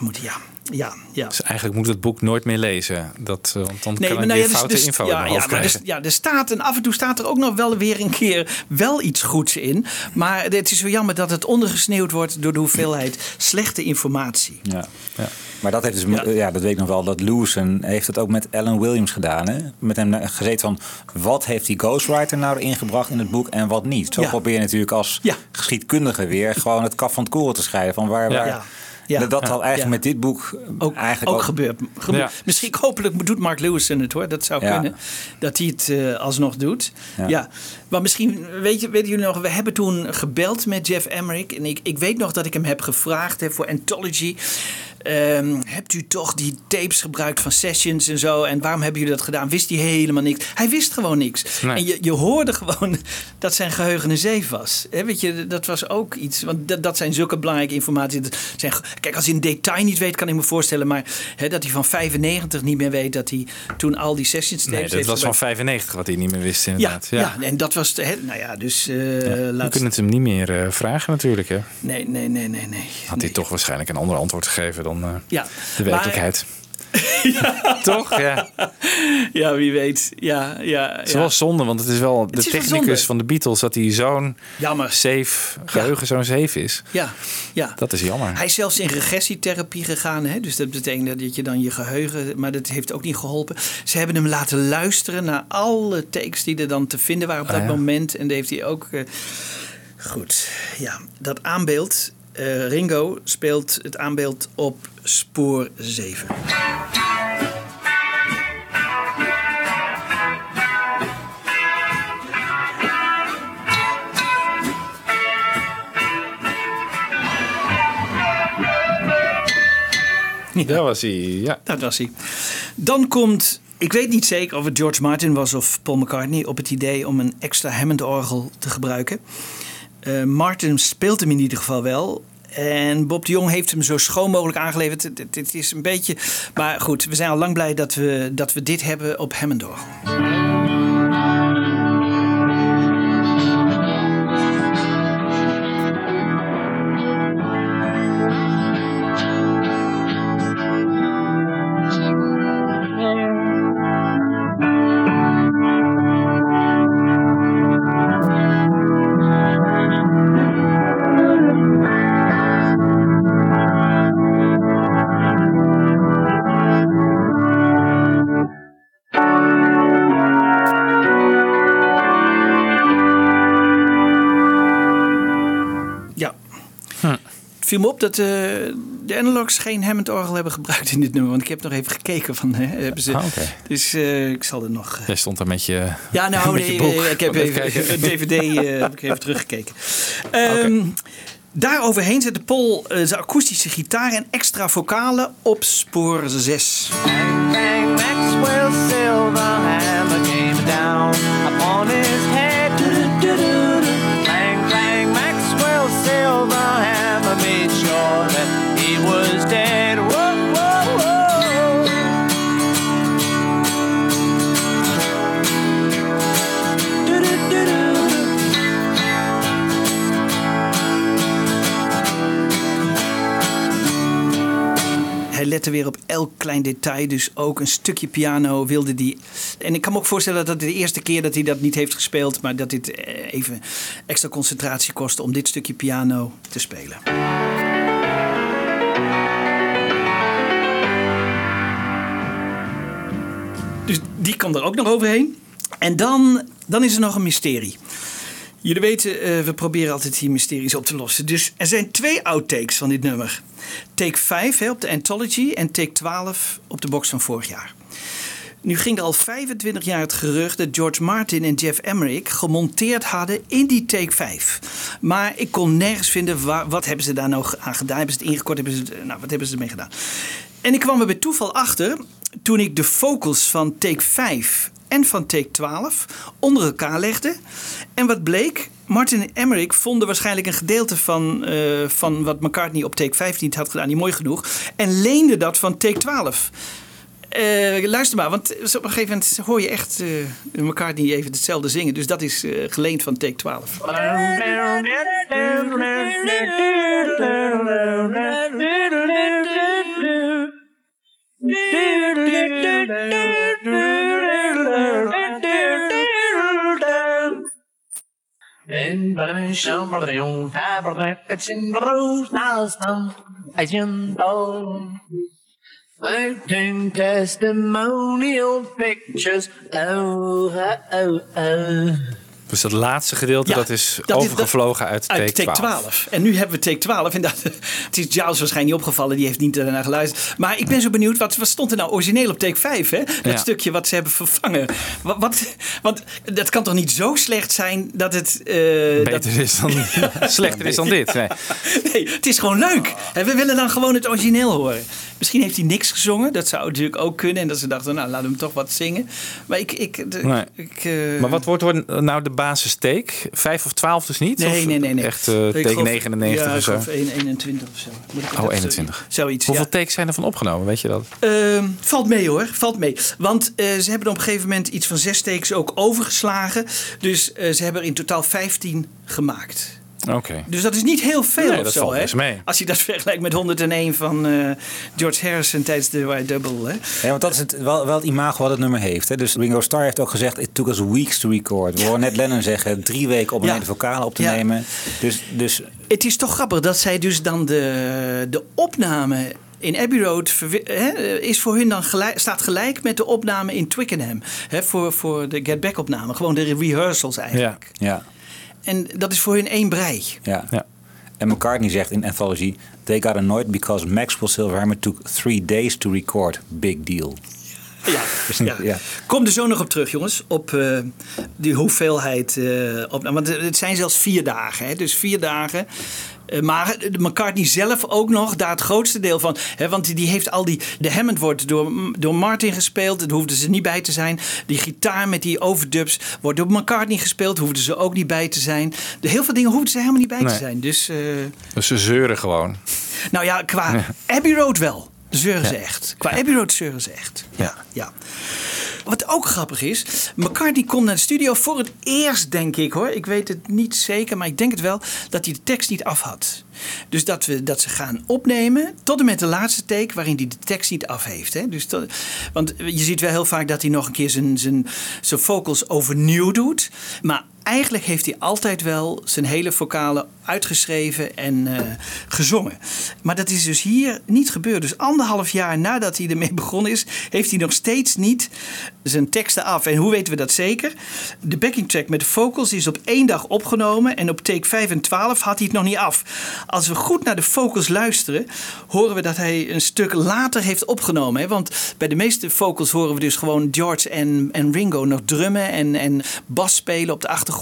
moeten, ja. Ja, ja. Dus eigenlijk moet het boek nooit meer lezen. Dat, eh, want dan Nee, kan maar ik nou ja, dus- foute dus- info ja, in ja, maar dus- ja, er staat en af en toe staat er ook nog wel weer een keer wel iets goeds in. Maar het is zo jammer dat het ondergesneeuwd wordt door de hoeveelheid slechte informatie. Ja. Maar dat, heeft dus, ja. dat weet ik nog wel, dat Lewison heeft het ook met Alan Williams gedaan. Hè? Met hem gezeten van, wat heeft die ghostwriter nou erin gebracht in het boek en wat niet? Zo Ja. probeer je natuurlijk als geschiedkundige weer gewoon het kaf van het koren te scheiden. Van waar, Ja. waar, Ja. Dat, dat had eigenlijk Ja. met dit boek ook, eigenlijk ook gebeurd. Gebe- Ja. Misschien hopelijk doet Mark Lewison het hoor. Dat zou Ja. kunnen. Dat hij het eh, alsnog doet. Ja. Ja. Maar misschien, weet je, weten jullie nog, we hebben toen gebeld met Jeff Emmerich. En ik, ik weet nog dat ik hem heb gevraagd hè, voor Anthology. Ehm, hebt u toch die tapes gebruikt van sessions en zo? En waarom hebben jullie dat gedaan? Wist hij helemaal niks? Hij wist gewoon niks. Nee. En je, je hoorde gewoon [LAUGHS] dat zijn geheugen een zeef was. Weet je, dat was ook iets. Want dat, dat zijn zulke belangrijke informatie. Zijn, kijk, als hij een detail niet weet, kan ik me voorstellen. Maar dat hij van 95 niet meer weet dat hij toen al die sessions tapes Nee, dat heeft was van gebruikt. 95 wat hij niet meer wist Ja, inderdaad. ja. en dat was, hè, nou ja, dus eh We kunnen het hem niet meer eh, vragen natuurlijk. Hè. Nee, nee, nee, nee, nee. Had hij toch waarschijnlijk een ander antwoord gegeven dan eh, Ja, de werkelijkheid. [LAUGHS] [LAUGHS] Toch? Ja. Ja, wie weet. Ja, ja, Het is ja. wel zonde, want het is wel de is technicus van de Beatles dat hij zo'n Jammer. safe geheugen zo'n safe is. Ja, ja. Dat is jammer. Hij is zelfs in regressietherapie gegaan. Hè? Dus dat betekent dat je dan je geheugen... Maar dat heeft ook niet geholpen. Ze hebben hem laten luisteren naar alle takes die er dan te vinden waren op Ah, dat ja. moment. En dat heeft hij ook... eh, Goed, ja. Dat aanbeeld... eh, Ringo speelt het aanbeeld op spoor 7. Daar was hij, ja. Dat was hij. Dan komt, ik weet niet zeker of het George Martin was of Paul McCartney, op het idee om een extra Hammond-orgel te gebruiken. Eh, Martin speelt hem in ieder geval wel. En Bob de Jong heeft hem zo schoon mogelijk aangeleverd. Het is een beetje. Maar goed, we zijn al lang blij dat we, dat we dit hebben op Hammond-orgel. Viel me op dat eh, de Analogs geen Hammond-orgel hebben gebruikt in dit nummer. Want ik heb nog even gekeken van... Hè, hebben ze, Ah. Dus eh, ik zal er nog... Jij stond daar met je, Ja, [LAUGHS] nou, met je nee, boek. ik heb Even een DVD eh, heb ik even teruggekeken. [LAUGHS] Ehm Daaroverheen zette Paul eh, zijn akoestische gitaar en extra vocalen op spoor 6. Bang, Maxwell Hij lette weer op elk klein detail, dus ook een stukje piano wilde hij. En ik kan me ook voorstellen dat het de eerste keer dat hij dat niet heeft gespeeld, maar dat dit eh, even extra concentratie kostte om dit stukje piano te spelen. Dus die kwam er ook nog overheen. En dan, dan is er nog een mysterie. Jullie weten, eh, we proberen altijd die mysteries op te lossen. Dus er zijn twee outtakes van dit nummer. Take 5 hè, op de Anthology en take 12 op de box van vorig jaar. Nu ging er al 25 jaar het gerucht dat George Martin en Jeff Emmerich gemonteerd hadden in die take 5. Maar ik kon nergens vinden waar, wat hebben ze daar nou aan gedaan. Hebben ze het ingekort? Hebben ze nou, wat hebben ze ermee gedaan? En ik kwam er bij toeval achter toen ik de vocals van take 5 en van take 12 onder elkaar legde. En wat bleek? Martin en Emmerich vonden waarschijnlijk een gedeelte van, eh, van wat McCartney op take 15 had gedaan, niet mooi genoeg. En leende dat van take 12. Eh, luister maar, want op een gegeven moment hoor je echt eh McCartney even hetzelfde zingen. Dus dat is geleend van take 12. Fountain testimonial pictures, oh, oh, oh. Dus dat laatste gedeelte, Ja, dat is dat is- overgevlogen uit take, Uit take 12. 12. En nu hebben we take 12. En dat, [LAUGHS] het is Giles waarschijnlijk niet opgevallen. Die heeft niet ernaar geluisterd. Maar ik ben zo benieuwd. Wat, wat stond er nou origineel op take 5? Hè? Dat Ja. stukje wat ze hebben vervangen. Wat, wat, want dat kan toch niet zo slecht zijn dat het... eh, Beter dat, is dan, [LAUGHS] slechter is dan dit. Nee. Nee, het is gewoon leuk. En we willen dan gewoon het origineel horen. Misschien heeft hij niks gezongen. Dat zou natuurlijk ook kunnen. En dat ze dachten, nou, laten we hem toch wat zingen. Maar ik... ik, Nee. ik eh, Maar wat wordt wordt nou de basis take? 5 of 12 dus niet? Nee, Of nee, nee. nee. Echt Ik take geloof- 99 ja, of zo? geloof 1, 21 of zo. Moet ik het Oh, even- 21. Zoiets, Hoeveel ja. takes zijn er van opgenomen? Weet je dat? Ehm, valt mee hoor, valt mee. Want eh, ze hebben op een gegeven moment iets van zes takes ook overgeslagen. Dus eh, ze hebben er in totaal 15 gemaakt. Oké. Dus dat is niet heel veel Nee, of dat zo, valt hè? mee. Als je dat [LAUGHS] vergelijkt met 101 van eh, George Harrison tijdens de White Double, hè? Ja, want dat is het, wel, wel het imago wat het nummer heeft. Hè? Dus Ringo Starr heeft ook gezegd, it took us weeks to record. We horen net Lennon zeggen, drie weken om Ja. alleen de vocalen op te Ja. nemen. Dus, dus Het is toch grappig dat zij dus dan de, de opname in Abbey Road is voor hun dan gelijk, staat gelijk met de opname in Twickenham. Hè, voor, voor de Get Back opname. Gewoon de rehearsals eigenlijk. ja. En dat is voor hun één brei. Ja. En McCartney zegt in Anthology... They got annoyed because Maxwell Silverhammer took three days to record. Big deal. Ja, ja. Ja. Kom er zo nog op terug, jongens. Op eh, die hoeveelheid. eh op, want het zijn zelfs vier dagen. Hè, dus vier dagen. Eh, maar de McCartney zelf ook nog, daar het grootste deel van. Hè, want die, heeft al die. De Hammond wordt door, door Martin gespeeld. Daar hoefden ze niet bij te zijn. Die gitaar met die overdubs wordt door McCartney gespeeld. Hoefden ze ook niet bij te zijn. De, heel veel dingen hoefden ze helemaal niet bij te zijn. Dus. eh, Dus ze zeuren gewoon. nou ja, qua Abbey Road wel. Zeuren ze echt. Qua Abbey Road zeuren ze echt. Ja. Ja. Wat ook grappig is, McCartney komt naar de studio voor het eerst, denk ik hoor. Ik weet het niet zeker, maar ik denk het wel, dat hij de tekst niet af had. Dus dat, we, dat ze gaan opnemen tot en met de laatste take waarin hij de tekst niet af heeft. Hè? Dus dat, want je ziet wel heel vaak dat hij nog een keer zijn, zijn, zijn vocals overnieuw doet. Maar eigenlijk heeft hij altijd wel zijn hele vocalen uitgeschreven en eh, gezongen. Maar dat is dus hier niet gebeurd. Dus anderhalf jaar nadat hij ermee [LAUGHS] begonnen is, heeft hij nog steeds niet zijn teksten af. En hoe weten we dat zeker? De backing track met de vocals is op één dag opgenomen en op take 5 en 12 had hij het nog niet af. Als we goed naar de vocals luisteren, horen we dat hij een stuk later heeft opgenomen. Hè? Want bij de meeste vocals horen we dus gewoon George en, en Ringo nog drummen en, en bas spelen op de achtergrond.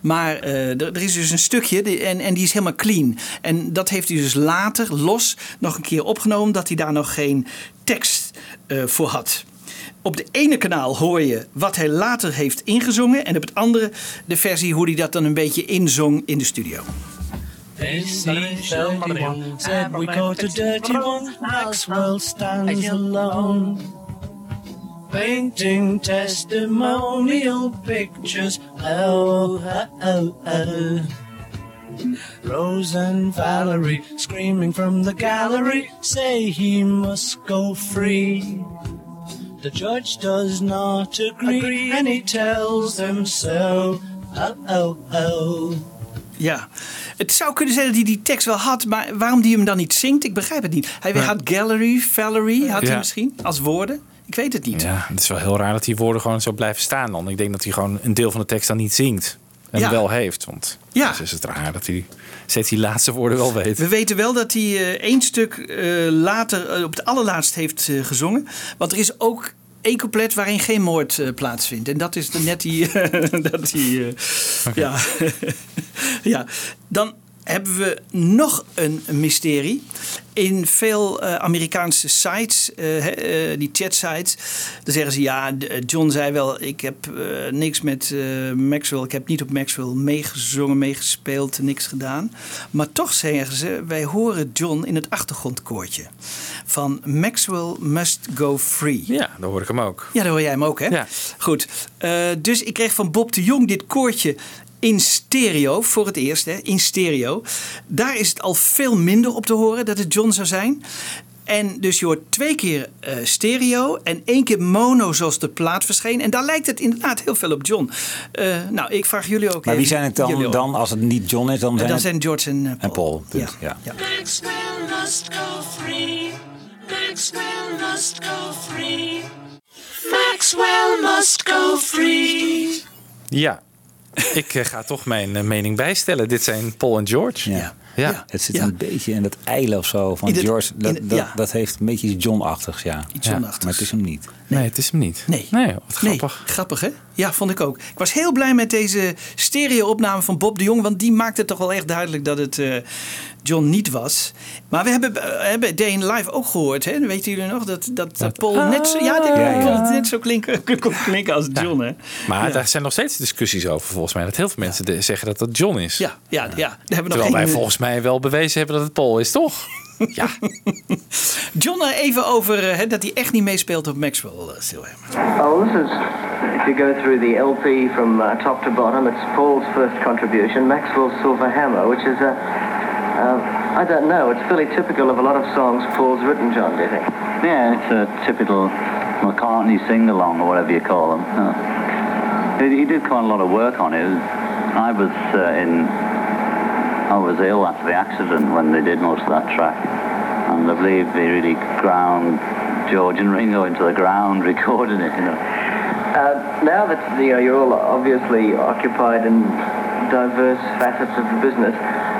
Maar eh, er, is dus een stukje en, en die is helemaal clean. En dat heeft hij dus later los nog een keer opgenomen, dat hij daar nog geen tekst eh, voor had. Op de ene kanaal hoor je wat hij later heeft ingezongen. En op het andere de versie hoe hij dat dan een beetje inzong in de studio. AC31 said we go to dirty one. Maxwell stands alone. Painting testimonial pictures. Oh, oh, oh, oh. Rose and Valerie screaming from the gallery say he must go free. The judge does not agree and he tells them so. Oh, oh, oh. Ja, het zou kunnen zijn dat hij die tekst wel had, maar waarom die hem dan niet zingt, ik begrijp het niet. Hij had Gallery, Valerie, had hij misschien als woorden. Ik weet het niet. Ja, het is wel heel raar dat die woorden gewoon zo blijven staan dan. Ik denk dat hij gewoon een deel van de tekst dan niet zingt. En Ja. wel heeft. Want Ja. dus is het raar dat hij steeds die laatste woorden wel weet. We weten wel dat hij eh, één stuk eh, later eh, op het allerlaatst heeft gezongen. Want er is ook één couplet waarin geen moord plaatsvindt. En dat is net die... [LAUGHS] dat die ja. [LAUGHS] ja, dan hebben we nog een mysterie. In veel eh, Amerikaanse sites, eh, eh, die chatsites, dan zeggen ze ja, John zei wel, ik heb niks met Maxwell, ik heb niet op Maxwell meegezongen, meegespeeld, niks gedaan. Maar toch zeggen ze, wij horen John in het achtergrondkoortje van Maxwell Must Go Free. Ja, dan hoor ik hem ook. Ja, daar hoor jij hem ook, hè? Ja. Goed. Dus ik kreeg van Bob de Jong dit koortje in stereo, voor het eerst, hè, in stereo. Daar is het al veel minder op te horen dat het John zou zijn. En dus je hoort twee keer eh, stereo en één keer mono zoals de plaat verscheen. En daar lijkt het inderdaad heel veel op John. Eh, nou, ik vraag jullie ook Maar wie zijn het dan, dan als het niet John is? Dan Eh, zijn, dan het- zijn George en, eh, en Paul. punt, ja. Maxwell must go free. Maxwell must go free. Maxwell must go free. Ja, [LAUGHS] ik eh, ga toch mijn eh, mening bijstellen. Dit zijn Paul en George. Ja. Ja. Het zit een beetje in dat eile of zo van George. Dat, in- dat, ja. dat heeft een beetje iets John-achtigs, ja. Iets Ja, John-achtigs. Maar het is hem niet. Nee, het is hem niet. Nee. Nee, wat grappig. Nee, grappig hè? Ja, vond ik ook. Ik was heel blij met deze stereo-opname van Bob de Jong. Want die maakte toch wel echt duidelijk dat het eh, John niet was. Maar we hebben, eh, hebben Day in Live ook gehoord. Hè? Weten jullie nog dat, dat, dat Paul net zo, ja, net zo klinken, [LAUGHS] kon klinken als John. Hè? Maar daar zijn nog steeds discussies over volgens mij. Dat heel veel mensen zeggen dat dat John is. Ja, ja, ja. Daar hebben we nog Terwijl wij geen- volgens mij wel bewezen hebben dat het Paul is, toch? [LAUGHS] Ja. John, eh, even over eh, hè, dat hij echt niet meespeelt op Maxwell uh, Silverhammer. Oh, this is, if you go through the LP from uh, top to bottom, it's Paul's first contribution, Maxwell's Silver Hammer, which is a, uh, I don't know, it's fairly typical of a lot of songs Paul's written, John, do you think? Yeah, it's a typical McCartney sing-along or whatever you call them. He, he did quite a lot of work on it. I was uh, in, I was ill after the accident when they did most of that track, and I believe they really ground George and Ringo into the ground [LAUGHS] recording it. You know. Uh, now that you know, you're all obviously occupied in diverse facets of the business,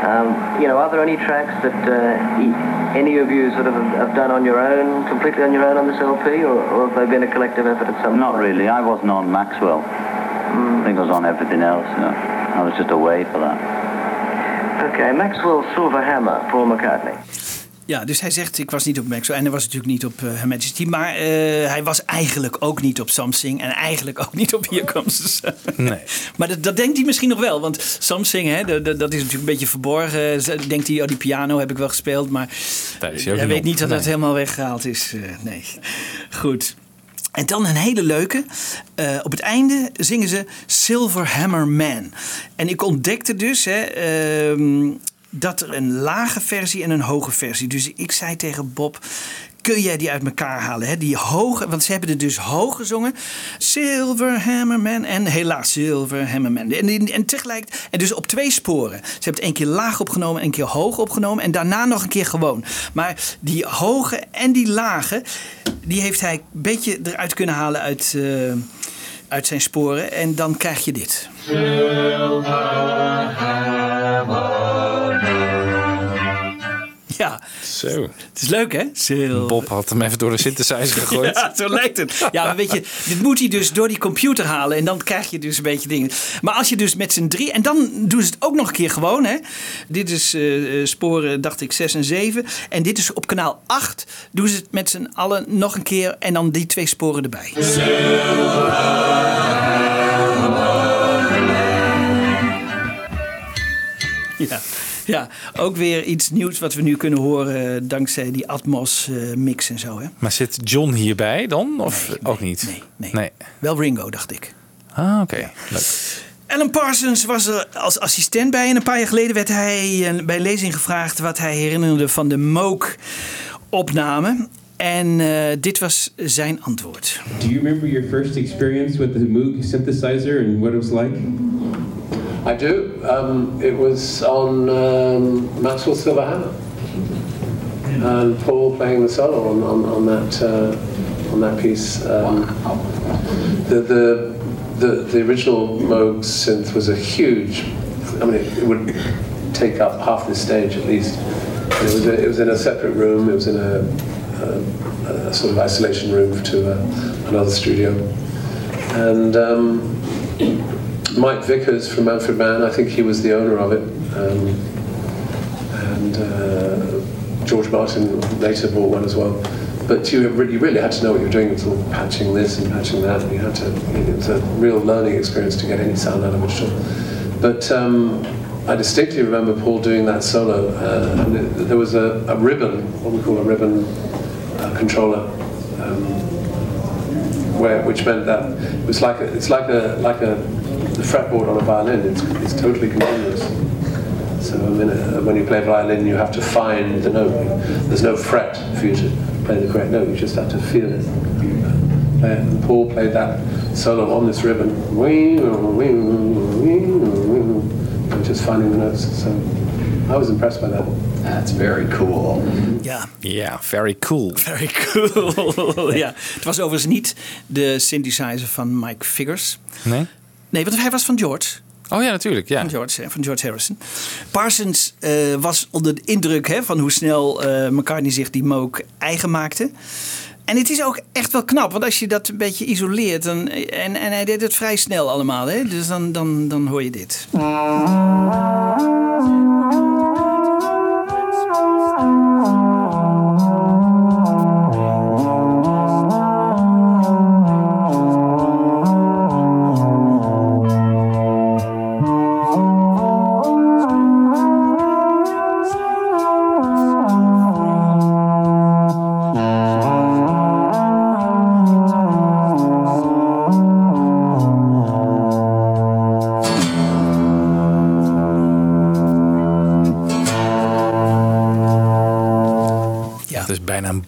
um, you know, are there any tracks that uh, any of you sort of have, done on your own, completely on your own on this LP, or, or have they been a collective effort at some Not really. I wasn't on Maxwell. I think I was on everything else. You know. I was just away for that. Okay, Maxwell's Silver Hammer, Paul McCartney. Ja, dus hij zegt, ik was niet op Maxwell en hij was natuurlijk niet op uh, Her Majesty. Maar uh, hij was eigenlijk ook niet op Something en eigenlijk ook niet op Here Comes the Sun. Nee. [LAUGHS] maar dat, dat denkt hij misschien nog wel, want Something, hè, dat, dat is natuurlijk een beetje verborgen. Denkt hij, oh die piano heb ik wel gespeeld, maar hij weet niet dat Nee. het helemaal weggehaald is. Uh, nee, goed. En dan een hele leuke. Uh, op het einde zingen ze Silver Hammer Man. En ik ontdekte dus hè, uh, dat er een lage versie en een hoge versie. Dus ik zei tegen Bob. Kun jij die uit elkaar halen? Hè? Die hoge, want ze hebben er dus hoog gezongen. Silver Hammer Man. En helaas Silver Hammer Man. En, en tegelijk. En dus op twee sporen. Ze hebben het één keer laag opgenomen en een keer hoog opgenomen. En daarna nog een keer gewoon. Maar die hoge en die lage. Die heeft hij een beetje eruit kunnen halen uit, uh, uit zijn sporen. En dan krijg je dit. Ja. Zo. Het is leuk, hè? Bob had hem even door de synthesizer [LAUGHS] gegooid. Ja, zo lijkt het. Ja, maar weet je, dit moet hij dus door die computer halen. En dan krijg je dus een beetje dingen. Maar als je dus met z'n drie... En dan doen ze het ook nog een keer gewoon, hè. Dit is uh, sporen, dacht ik, 6 en 7. En dit is op kanaal 8. Doen ze het met z'n allen nog een keer. En dan die twee sporen erbij. Ja. [LAUGHS] Ja, ook weer iets nieuws wat we nu kunnen horen dankzij die Atmos uh, mix en zo. Hè? Maar zit John hierbij dan? Of nee, ook niet? Nee, nee, nee. Wel Ringo, dacht ik. Ah, oké. Okay. Leuk. Alan Parsons was er als assistent bij. En een paar jaar geleden werd hij uh, bij lezing gevraagd wat hij herinnerde van de Moog opname. En uh, dit was zijn antwoord. Do you remember your first experience with the Moog synthesizer and what it was like? I do. Um, it was on um, Maxwell Silver Hammer, and Paul playing the solo on, on, on that uh, on that piece. Um, the, the the the original Moog synth was a huge. I mean, it, it would take up half the stage at least. It was a, it was in a separate room. It was in a, a, a sort of isolation room to uh, another studio, and. Um, Mike Vickers from Manfred Mann, I think he was the owner of it. Um, and uh, George Martin later bought one as well. But you really, really had to know what you were doing. All patching this and patching that. And you had to, it was a real learning experience to get any sound out of it. But um, I distinctly remember Paul doing that solo. Uh, there was a, a, ribbon, what we call a ribbon uh, controller. Um, where, which meant that it was like a, it's like a like a the fretboard on a violin. It's, it's totally continuous. So I mean, uh, when you play violin, you have to find the note. There's no fret for you to play the correct note. You just have to feel it. And Paul played that solo on this ribbon, and just finding the notes. So I was impressed by that. That's very cool. Ja. Yeah, very cool. [LAUGHS] Very cool. [LAUGHS] ja. Het was overigens niet de synthesizer van Mike Figures. Nee? Nee, want hij was van George. Oh ja, natuurlijk. Ja. Van, George, van George Harrison. Parsons uh, was onder de indruk hè, van hoe snel uh, McCartney zich die Moog eigen maakte. En het is ook echt wel knap, want als je dat een beetje isoleert. Dan, en, en hij deed het vrij snel allemaal, hè? dus dan, dan, dan hoor je dit.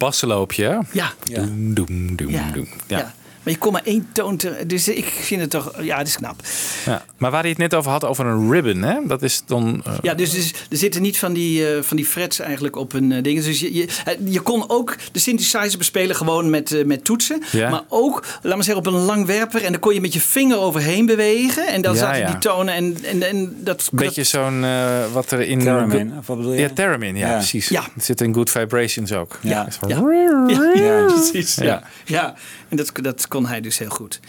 Bassenloopje. hè? Ja. Doem, doem, doem, Ja. doem. Ja. Ja. Maar je kon maar één toon te, Dus ik vind het toch... Ja, het is knap. Ja. Maar waar hij het net over had, over een ribbon, hè? dat is dan. eh, Ja, dus, dus er zitten niet van die, eh, van die frets eigenlijk op een eh, ding. Dus je, je, je kon ook de synthesizer bespelen gewoon met, met toetsen. Ja. Maar ook, laat maar zeggen, op een langwerper. En dan kon je met je vinger overheen bewegen. En dan Ja, zaten ja. die tonen. En, en, en dat, Een beetje zo'n eh, wat er in. Theremin, of wat bedoel je? Ja, Theremin, ja, Ja. precies. Ja. Het zit in Good Vibrations ook. Ja. Ja. Ja, Ja. precies. Ja. Ja. Ja. en dat, dat kon hij dus heel goed.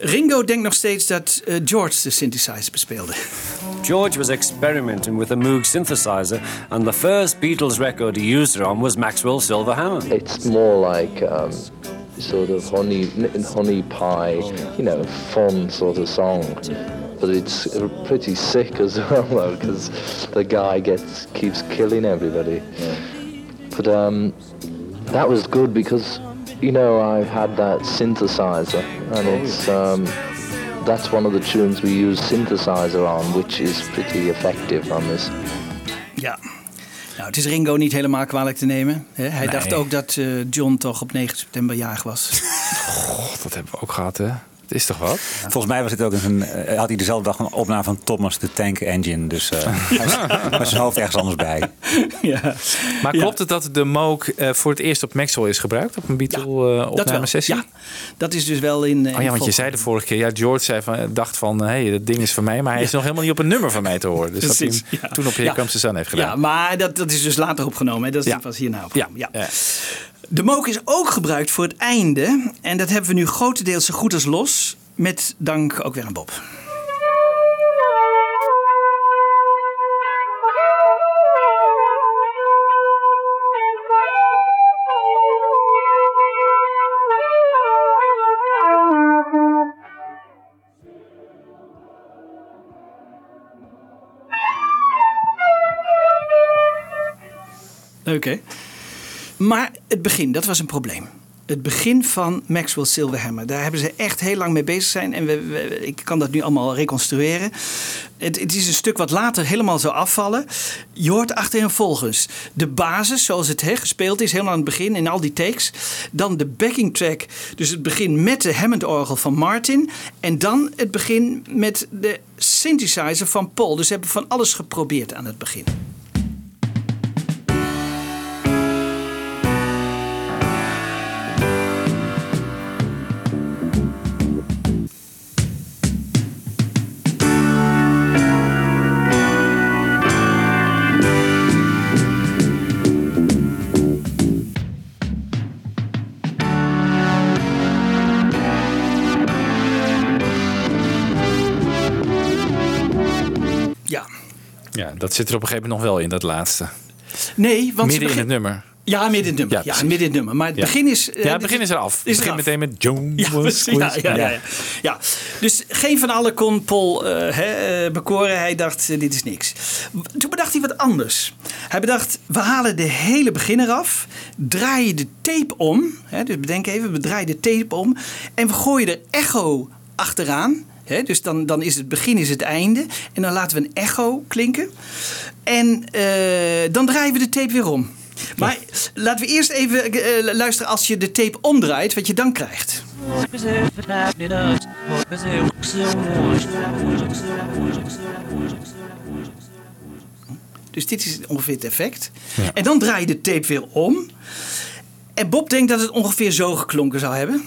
Ringo denkt nog steeds dat eh, George de synthesizer bespeelde. George was experimenting with a Moog synthesizer, and the first Beatles record he used it on was Maxwell's Silver Hammer. It's more like um, sort of honey, honey pie, you know, fun sort of song. But it's pretty sick as [LAUGHS] well, though, because the guy gets keeps killing everybody. But um, that was good because, you know, I had that synthesizer, and it's um, that's one of the tunes we use synthesizer on, which is pretty effective on this. Ja. Nou, het is Ringo niet helemaal kwalijk te nemen. Hè? Hij Nee. dacht ook dat eh, John toch op 9 september jarig was. [LAUGHS] God, dat hebben we ook gehad, hè? Het is toch wat? Volgens mij was het ook een, eh, had hij dezelfde dag een opname van Thomas de Tank Engine. Dus eh hij was met zijn hoofd ergens anders bij. ja. Maar klopt het dat de Moog eh, voor het eerst op Maxwell is gebruikt? Op een Beatle eh Dat wel. opnamesessie? Ja, dat is dus wel in. Oh ja, want je zei de vorige keer, ja, George zei van, dacht van, hé, hey, dat ding is van mij, maar hij is nog helemaal niet op een nummer van mij te horen. Dus dat hij hem ja. toen op Here Ja. Comes the Sun heeft gedaan. Ja, maar dat, dat is dus later opgenomen. Hè? Dat is Ja. was hierna ja. opgenomen. Ja. De mook is ook gebruikt voor het einde. En dat hebben we nu grotendeels zo goed als los. Met dank ook weer aan Bob. Hè? Maar het begin, dat was een probleem. Het begin van Maxwell Silverhammer. Daar hebben ze echt heel lang mee bezig zijn. En we, ik kan dat nu allemaal reconstrueren. Het, het is een stuk wat later helemaal zou afvallen. Je hoort achtereenvolgens de basis, zoals het gespeeld is, helemaal aan het begin in al die takes. Dan de backing track, dus het begin met de Hammond-orgel van Martin. En dan het begin met de synthesizer van Paul. Dus ze hebben van alles geprobeerd aan het begin. Dat zit er op een gegeven moment nog wel in, dat laatste. Nee, want Midden in begin- het nummer. Ja, midden in het nummer. Ja, midden in het nummer. Maar het Ja. begin is... eh, Ja, het begin is eraf. Het begint eraf. meteen met Joan Ja, was. Ja, ja, ja. Dus geen van allen kon Paul eh, eh, bekoren. Hij dacht, dit is niks. Toen bedacht hij wat anders. Hij bedacht, we halen de hele begin eraf. Draaien de tape om. Dus bedenk even, we draaien de tape om. En we gooien er echo achteraan. Dus dan, dan is het begin is het einde. En dan laten we een echo klinken. En eh, dan draaien we de tape weer om. Maar laten we eerst even eh, luisteren als je de tape omdraait, wat je dan krijgt. Dus dit is ongeveer het effect. En dan draai je de tape weer om. En Bob denkt dat het ongeveer zo geklonken zou hebben.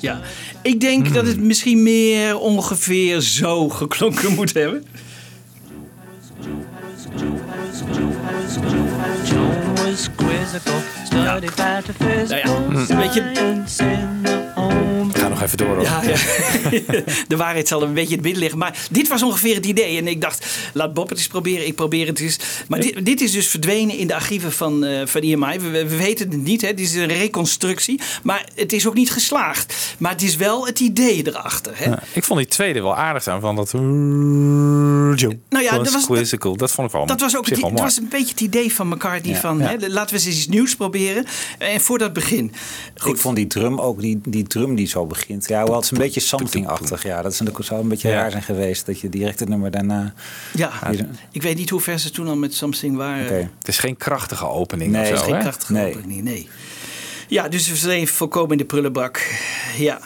Ja, ik denk dat het misschien meer ongeveer zo geklonken moet hebben. Nou ja, weet je, Ga nog even door. hoor. Ja, ja. [LAUGHS] de waarheid zal een beetje in het midden liggen. Maar dit was ongeveer het idee. En ik dacht, laat Bob het eens proberen. Ik probeer het eens. Maar dit, dit is dus verdwenen in de archieven van, eh van EMI. We, we weten het niet. Hè. Het is een reconstructie. Maar het is ook niet geslaagd. Maar het is wel het idee erachter. Hè. Ja, ik vond die tweede wel aardig zijn. Van dat... Nou ja, Gewoon dat was- quizzical. Dat vond ik wel Dat was ook het, dat was een beetje het idee van McCartney Ja. van Ja. Hè, laten we eens iets nieuws proberen. En voor dat begin. Ik vond die drum ook, die, die drum die zo begint. Ja, wel, het is een beetje something-achtig. Ja, dat is een, zou een beetje Ja. raar zijn geweest. Dat je direct het nummer daarna... Ja, ik weet niet hoe ver ze toen al met Something waren. Oké. Het is geen krachtige opening Nee, of het is geen hè? Krachtige Nee. opening, nee. Ja, dus we zijn volkomen in de prullenbak. Ja.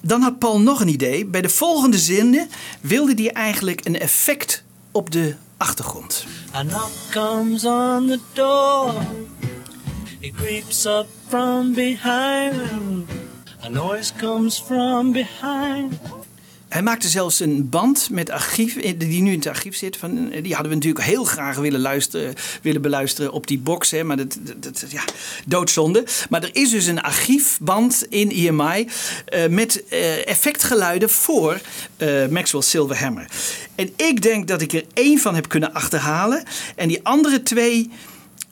Dan had Paul nog een idee. Bij de volgende zinnen wilde hij eigenlijk een effect op de achtergrond. A knock comes on the door. It creeps up from behind. A noise comes from behind. Hij maakte zelfs een band met archief, eh, die nu in het archief zit. Van, eh, die hadden we natuurlijk heel graag willen, luisteren, willen beluisteren op die box. Hè, maar dat, dat, ja, doodzonde. Maar er is dus een archiefband in EMI eh, met effectgeluiden voor eh, Maxwell Silverhammer. En ik denk dat ik er één van heb kunnen achterhalen. En die andere twee...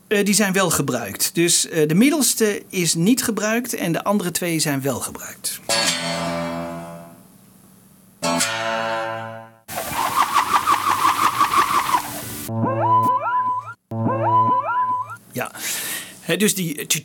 eh, die zijn wel gebruikt. Dus eh, de middelste is niet gebruikt en de andere twee zijn wel gebruikt. Dus die, tju,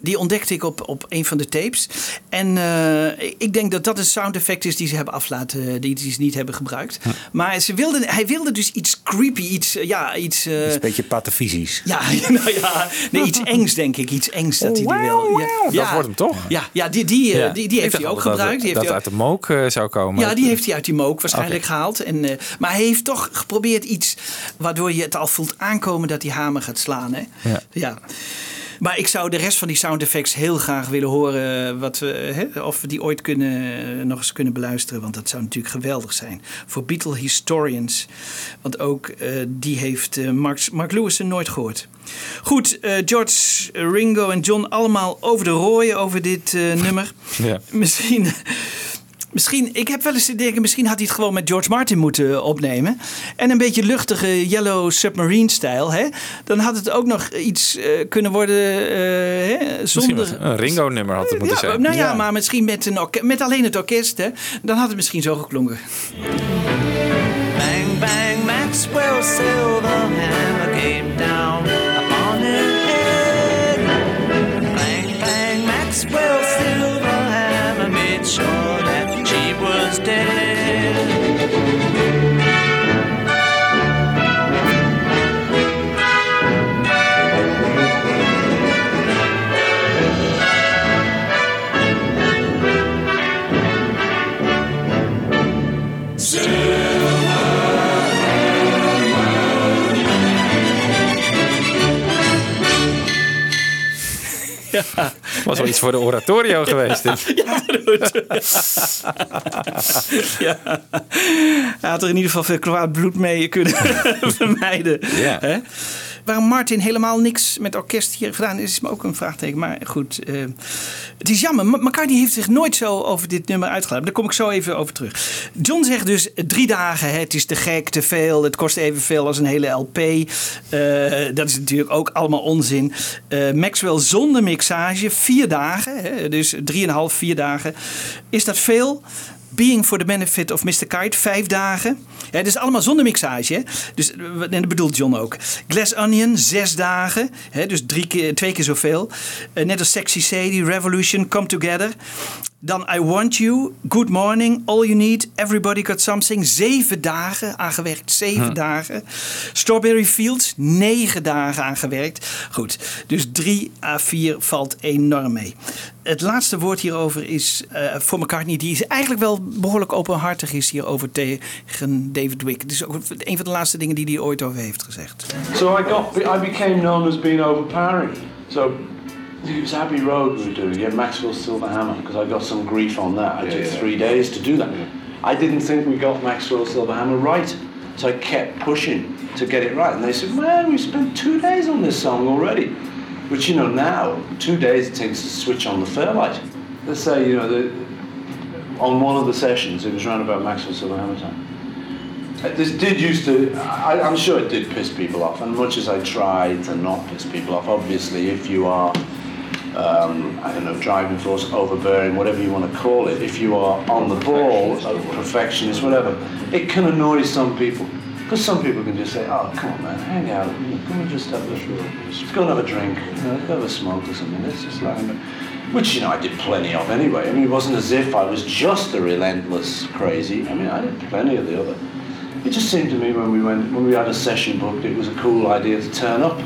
die ontdekte ik op, op een van de tapes. En eh, ik denk dat dat een sound effect is die ze hebben aflaten, die, die ze niet hebben gebruikt. Maar ze wilden, hij wilde dus iets creepy, iets, eh, ja, iets... eh, een beetje patafysisch. ja, [LAUGHS] nou ja, nee, iets engs denk ik. Iets engs dat hij die wil. Ja, Dat wordt hem toch? Ja, ja die, die, eh, Ja. die, die heeft hij ook dacht dat- gebruikt. Die Dat, heeft dat uit de mook eh, zou komen. ja, die heeft hij uit die mook waarschijnlijk gehaald. En, eh, maar hij heeft toch geprobeerd iets waardoor je het al voelt aankomen dat die hamer gaat slaan. Hè? Ja. Maar ik zou de rest van die sound effects heel graag willen horen. Wat we, hè, of we die ooit kunnen, nog eens kunnen beluisteren. Want dat zou natuurlijk geweldig zijn. Voor Beatle historians. Want ook eh, die heeft eh, Mark, Mark Lewison nooit gehoord. Goed, eh, George, Ringo en John allemaal over de rooien over dit eh, nummer. Ja. Misschien, misschien, ik heb wel eens te denken, misschien had hij het gewoon met George Martin moeten opnemen. En een beetje luchtige Yellow Submarine stijl. Hè? Dan had het ook nog iets eh, kunnen worden eh, hè, Misschien zonder... een Ringo-nummer had het moeten Ja, zijn. nou ja, maar misschien met, een met alleen het orkest. Hè? Dan had het misschien zo geklonken. Bang, bang, Maxwell Silverhammer came [LAUGHS] Was wel iets voor de oratorio geweest. dit. ja. Hij had er in ieder geval veel kwaad bloed mee kunnen [LAUGHS] vermijden. Ja. Hè? Waarom Martin helemaal niks met orkest hier gedaan is, is me ook een vraagteken. Maar goed, eh, het is jammer. McCartney heeft zich nooit zo over dit nummer uitgelaten. Daar kom ik zo even over terug. John zegt dus drie dagen. Het is te gek, te veel. Het kost evenveel als een hele LP. Eh, dat is natuurlijk ook allemaal onzin. Eh, Maxwell zonder mixage, vier dagen. Hè, dus drieënhalf, vier dagen. Is dat veel? Being for the Benefit of Mr. Kite, vijf dagen. Ja, dus allemaal zonder mixage. Hè? Dus, eh, en dat bedoelt John ook. Glass Onion, zes dagen. Hè? Dus drie keer, twee keer zoveel. Eh, net als Sexy Sadie, Revolution, Come Together. Dan I Want You, Good Morning, All You Need, Everybody Got Something. Zeven dagen aangewerkt. Zeven dagen. Strawberry Fields, negen dagen aangewerkt. Goed, dus drie à vier valt enorm mee. Het laatste woord hierover is eh, voor McCartney, die is eigenlijk wel behoorlijk openhartig is hierover tegen David Wick. Het is ook een van de laatste dingen die hij ooit over heeft gezegd. So I got, I became known as being overpowering. So it was Abbey Road we were doing, yeah, Maxwell Silver Hammer, because I got some grief on that. I took three days to do that. I didn't think we got Maxwell Silver Hammer right, so I kept pushing to get it right. And they said, man, we spent two days on this song already. Which, you know, now, two days it takes to switch on the Fairlight. Let's say, you know, the, on one of the sessions, it was round about Maxwell Silver Hammer time. Uh, This did used to, I, I'm sure it did piss people off, and much as I tried to not piss people off, obviously, if you are, um, I don't know, driving force, overbearing, whatever you want to call it, if you are on the ball, perfectionist, whatever, it can annoy some people. Because some people can just say, oh, come on, man, hang out. You know, Can we just have a, let's go and have a drink, you know, let's have a smoke or something. Let's just bed." Which, you know, I did plenty of anyway. I mean, it wasn't as if I was just a relentless crazy. I mean, I did plenty of the other. It just seemed to me when we went, when we had a session booked, it was a cool idea to turn up.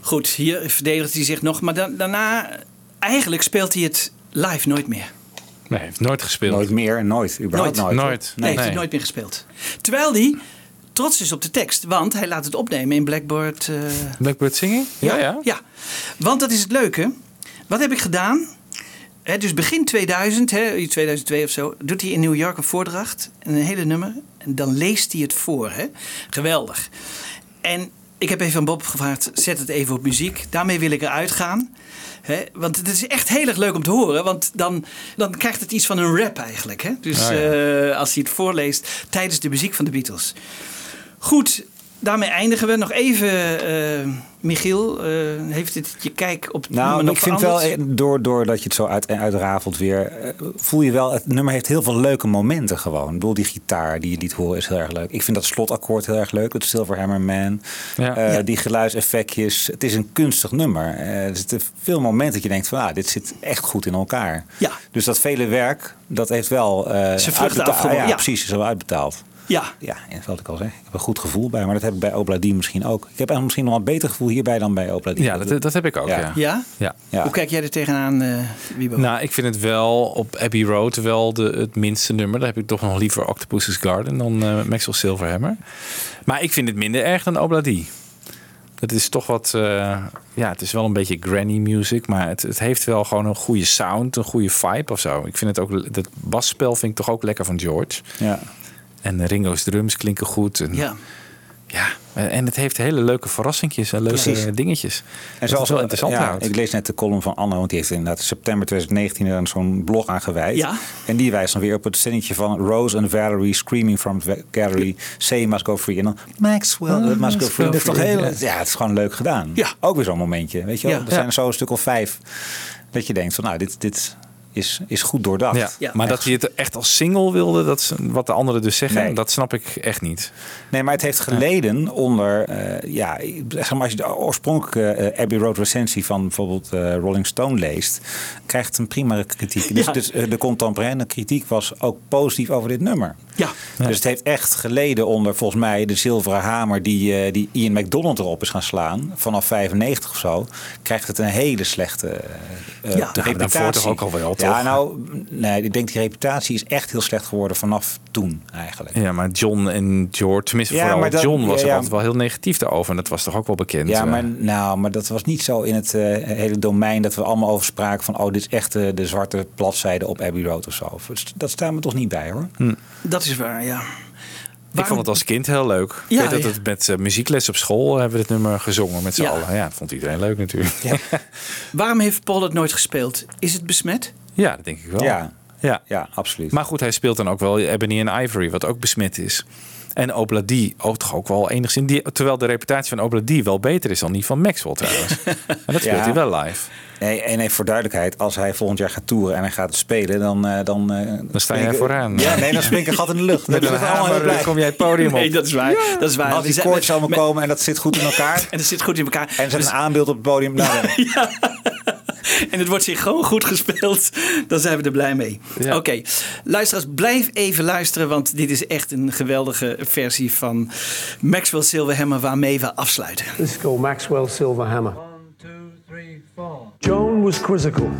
Goed, hier verdedigt hij zich nog. Maar daarna, eigenlijk speelt hij het live nooit meer. Nee, hij heeft nooit gespeeld. Nooit meer, nooit. Überhaupt nooit. Nooit. Nee, heeft hij nooit meer gespeeld. Terwijl hij trots is op de tekst. Want hij laat het opnemen in Blackboard. eh, Blackbird Singing? Ja, ja. Ja, want dat is het leuke. Wat heb ik gedaan? Hè, dus begin 2000, hè, 2002 of zo, doet hij in New York een voordracht. En een hele nummer. En dan leest hij het voor. Hè? Geweldig. En ik heb even aan Bob gevraagd, zet het even op muziek. Daarmee wil ik eruit gaan. Hè? Want het is echt heel erg leuk om te horen. Want dan, dan krijgt het iets van een rap eigenlijk. Hè? Dus Ah, ja. eh, als hij het voorleest tijdens de muziek van de Beatles. Goed, daarmee eindigen we. Nog even, eh, Michiel, eh, heeft het je kijk op het Nou, nummer nog ik vind wel, veranderd? eh, door, doordat je het zo uit, uitrafelt weer, voel je wel, het nummer heeft heel veel leuke momenten gewoon. Ik bedoel, die gitaar die je liet horen is heel erg leuk. Ik vind dat slotakkoord heel erg leuk, het Silverhammer Man. Ja. Eh, Ja. Die geluidseffectjes. Het is een kunstig nummer. Eh, er zitten veel momenten dat je denkt van, ah, dit zit echt goed in elkaar. Ja. Dus dat vele werk, dat heeft wel... eh Zijn vruchten uitbetaald- afgeworpen, Ja, ja. precies, is wel uitbetaald. Ja. Ja, en wat ik al zeg. Ik heb een goed gevoel bij, maar dat heb ik bij Obladi misschien ook. Ik heb eigenlijk misschien nog een beter gevoel hierbij dan bij Obladi. Ja, dat, dat heb ik ook, ja. Ja? ja. Hoe kijk jij er tegenaan, eh Wiebo? Nou, ik vind het wel op Abbey Road wel de, het minste nummer. Daar heb ik toch nog liever Octopus's Garden dan eh, Maxwell Silverhammer. Maar ik vind het minder erg dan Obladi. Het is toch wat, eh, ja, het is wel een beetje granny music, maar het, het heeft wel gewoon een goede sound, een goede vibe of zo. Ik vind het ook, dat basspel vind ik toch ook lekker van George. Ja. En Ringo's drums klinken goed. En, Ja. ja, en het heeft hele leuke verrassingjes en leuke Precies. dingetjes. En En zoals wel interessant ja, houdt. Ik lees net de column van Anne, want die heeft inderdaad in september 2019 er zo'n blog aan gewijd. Ja. En die wijst dan weer op het zinnetje van Rose and Valerie screaming from the gallery, say must go free. En dan Maxwell Ah, must go free. Dat is toch heel, ja. het is gewoon leuk gedaan. Ja. Ook weer zo'n momentje, weet je wel. Ja. Er zijn Ja. er zo een stuk of vijf dat je denkt van, nou, dit, dit is, is goed doordacht. Ja, Ja. maar dat hij het echt als single wilde, dat is wat de anderen dus zeggen, Nee. dat snap ik echt niet. Nee, maar het heeft geleden onder, eh, ja, zeg maar als je de oorspronkelijke eh, Abbey Road recensie van bijvoorbeeld eh, Rolling Stone leest, krijgt het een prima kritiek. Dus, Ja. dus de contemporaine kritiek was ook positief over dit nummer. Ja. Dus het heeft echt geleden onder volgens mij de zilveren hamer die, eh, die Ian McDonald erop is gaan slaan. Vanaf 95 of zo krijgt het een hele slechte eh, Ja, de reputatie. daarvoor toch ook al wel, Ja, toch? nou, nee, ik denk die reputatie is echt heel slecht geworden vanaf toen eigenlijk. Ja, maar John en George, tenminste Ja, vooral maar dat- John was ja, er ja. altijd wel heel negatief daarover. En dat was toch ook wel bekend. Ja, eh. maar, nou, maar dat was niet zo in het eh, hele domein dat we allemaal over spraken van oh, dit is echt eh, de zwarte bladzijde op Abbey Road of zo. Dat staat me toch niet bij hoor. Dat is waar, ja. Ik vond het als kind heel leuk. Ja, ik weet dat ja. het met muziekles op school hebben we dit nummer gezongen met z'n Ja. allen. Ja, dat vond iedereen leuk natuurlijk. Ja, [LAUGHS] Waarom heeft Paul het nooit gespeeld? Is het besmet? Dat denk ik wel. Ja, ja. ja, absoluut. Maar goed, hij speelt dan ook wel Ebony and Ivory, wat ook besmet is. En Obladi ook toch ook wel enigszins. Die, terwijl de reputatie van Obladi wel beter is dan die van Maxwell trouwens. [LAUGHS] en dat speelt Ja. hij wel live. Nee, en nee, voor duidelijkheid, als hij volgend jaar gaat toeren en hij gaat spelen, dan... eh, dan, eh, Dan sta jij vooraan. Ja, nee, dan spring ik een gat in de lucht. [LAUGHS] Met Dan een hamer kom jij het podium op. Nee, dat is waar. Dat is waar. Als We die zijn- koortjes allemaal met- komen en dat zit goed in elkaar. [LAUGHS] En het zit goed in elkaar. En zet Dus- een aanbeeld op het podium. Nou, dan- [LAUGHS] en het wordt synchroon goed gespeeld, dan zijn we er blij mee. Ja. Oké, luisteraars, blijf even luisteren, want dit is echt een geweldige versie van Maxwell Silverhammer waarmee we afsluiten. This is called Maxwell Silverhammer. Joan was quizzical,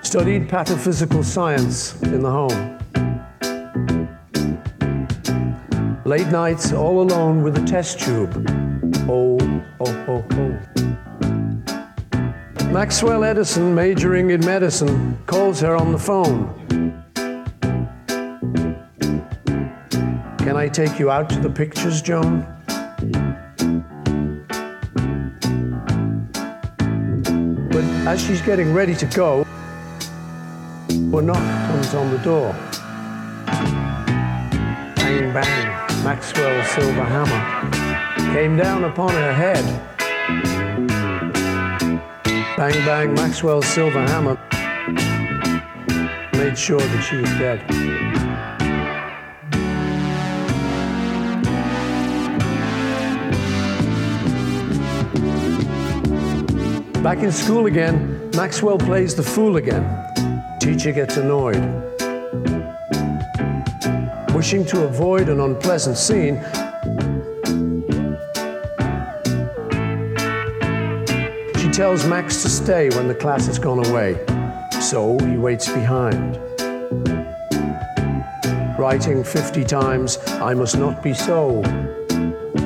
studied pataphysical science in the home. Late nights all alone with a test tube. Oh, oh, oh, oh. Maxwell Edison, majoring in medicine, calls her on the phone. Can I take you out to the pictures, Joan? But as she's getting ready to go, a knock comes on the door. Bang, bang, Maxwell's silver hammer came down upon her head. Bang Bang Maxwell's silver hammer made sure that she was dead. Back in school again, Maxwell plays the fool again. Teacher gets annoyed. Wishing to avoid an unpleasant scene, tells Max to stay when the class has gone away. So he waits behind. Writing 50 times, I must not be so.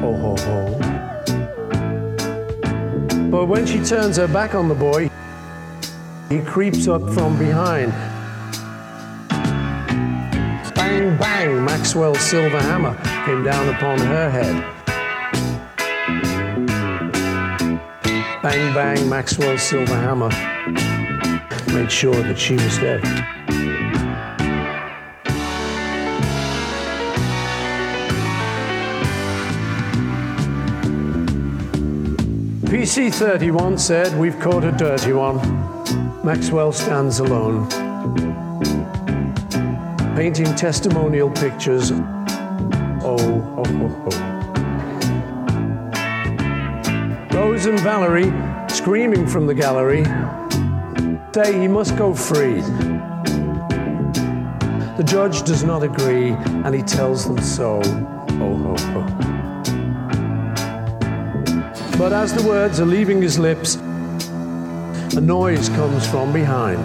Ho ho ho. But when she turns her back on the boy, he creeps up from behind. Bang, bang, Maxwell's silver hammer came down upon her head. Bang, bang, Maxwell's silver hammer made sure that she was dead. PC 31 said, We've caught a dirty one. Maxwell stands alone, painting testimonial pictures. Oh, oh, oh, oh. And Valerie, screaming from the gallery, say he must go free. The judge does not agree, and he tells them so. Ho, ho. But as the words are leaving his lips, a noise comes from behind.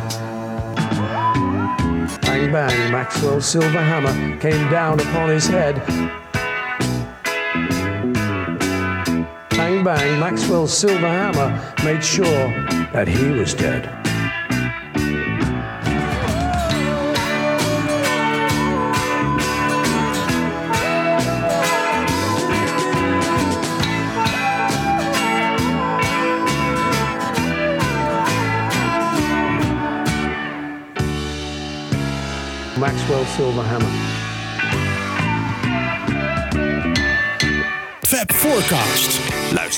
Bang, bang, Maxwell's silver hammer came down upon his head. Bang, Maxwell's silver hammer made sure that he was dead. Maxwell Silver Hammer. Fab Forecast.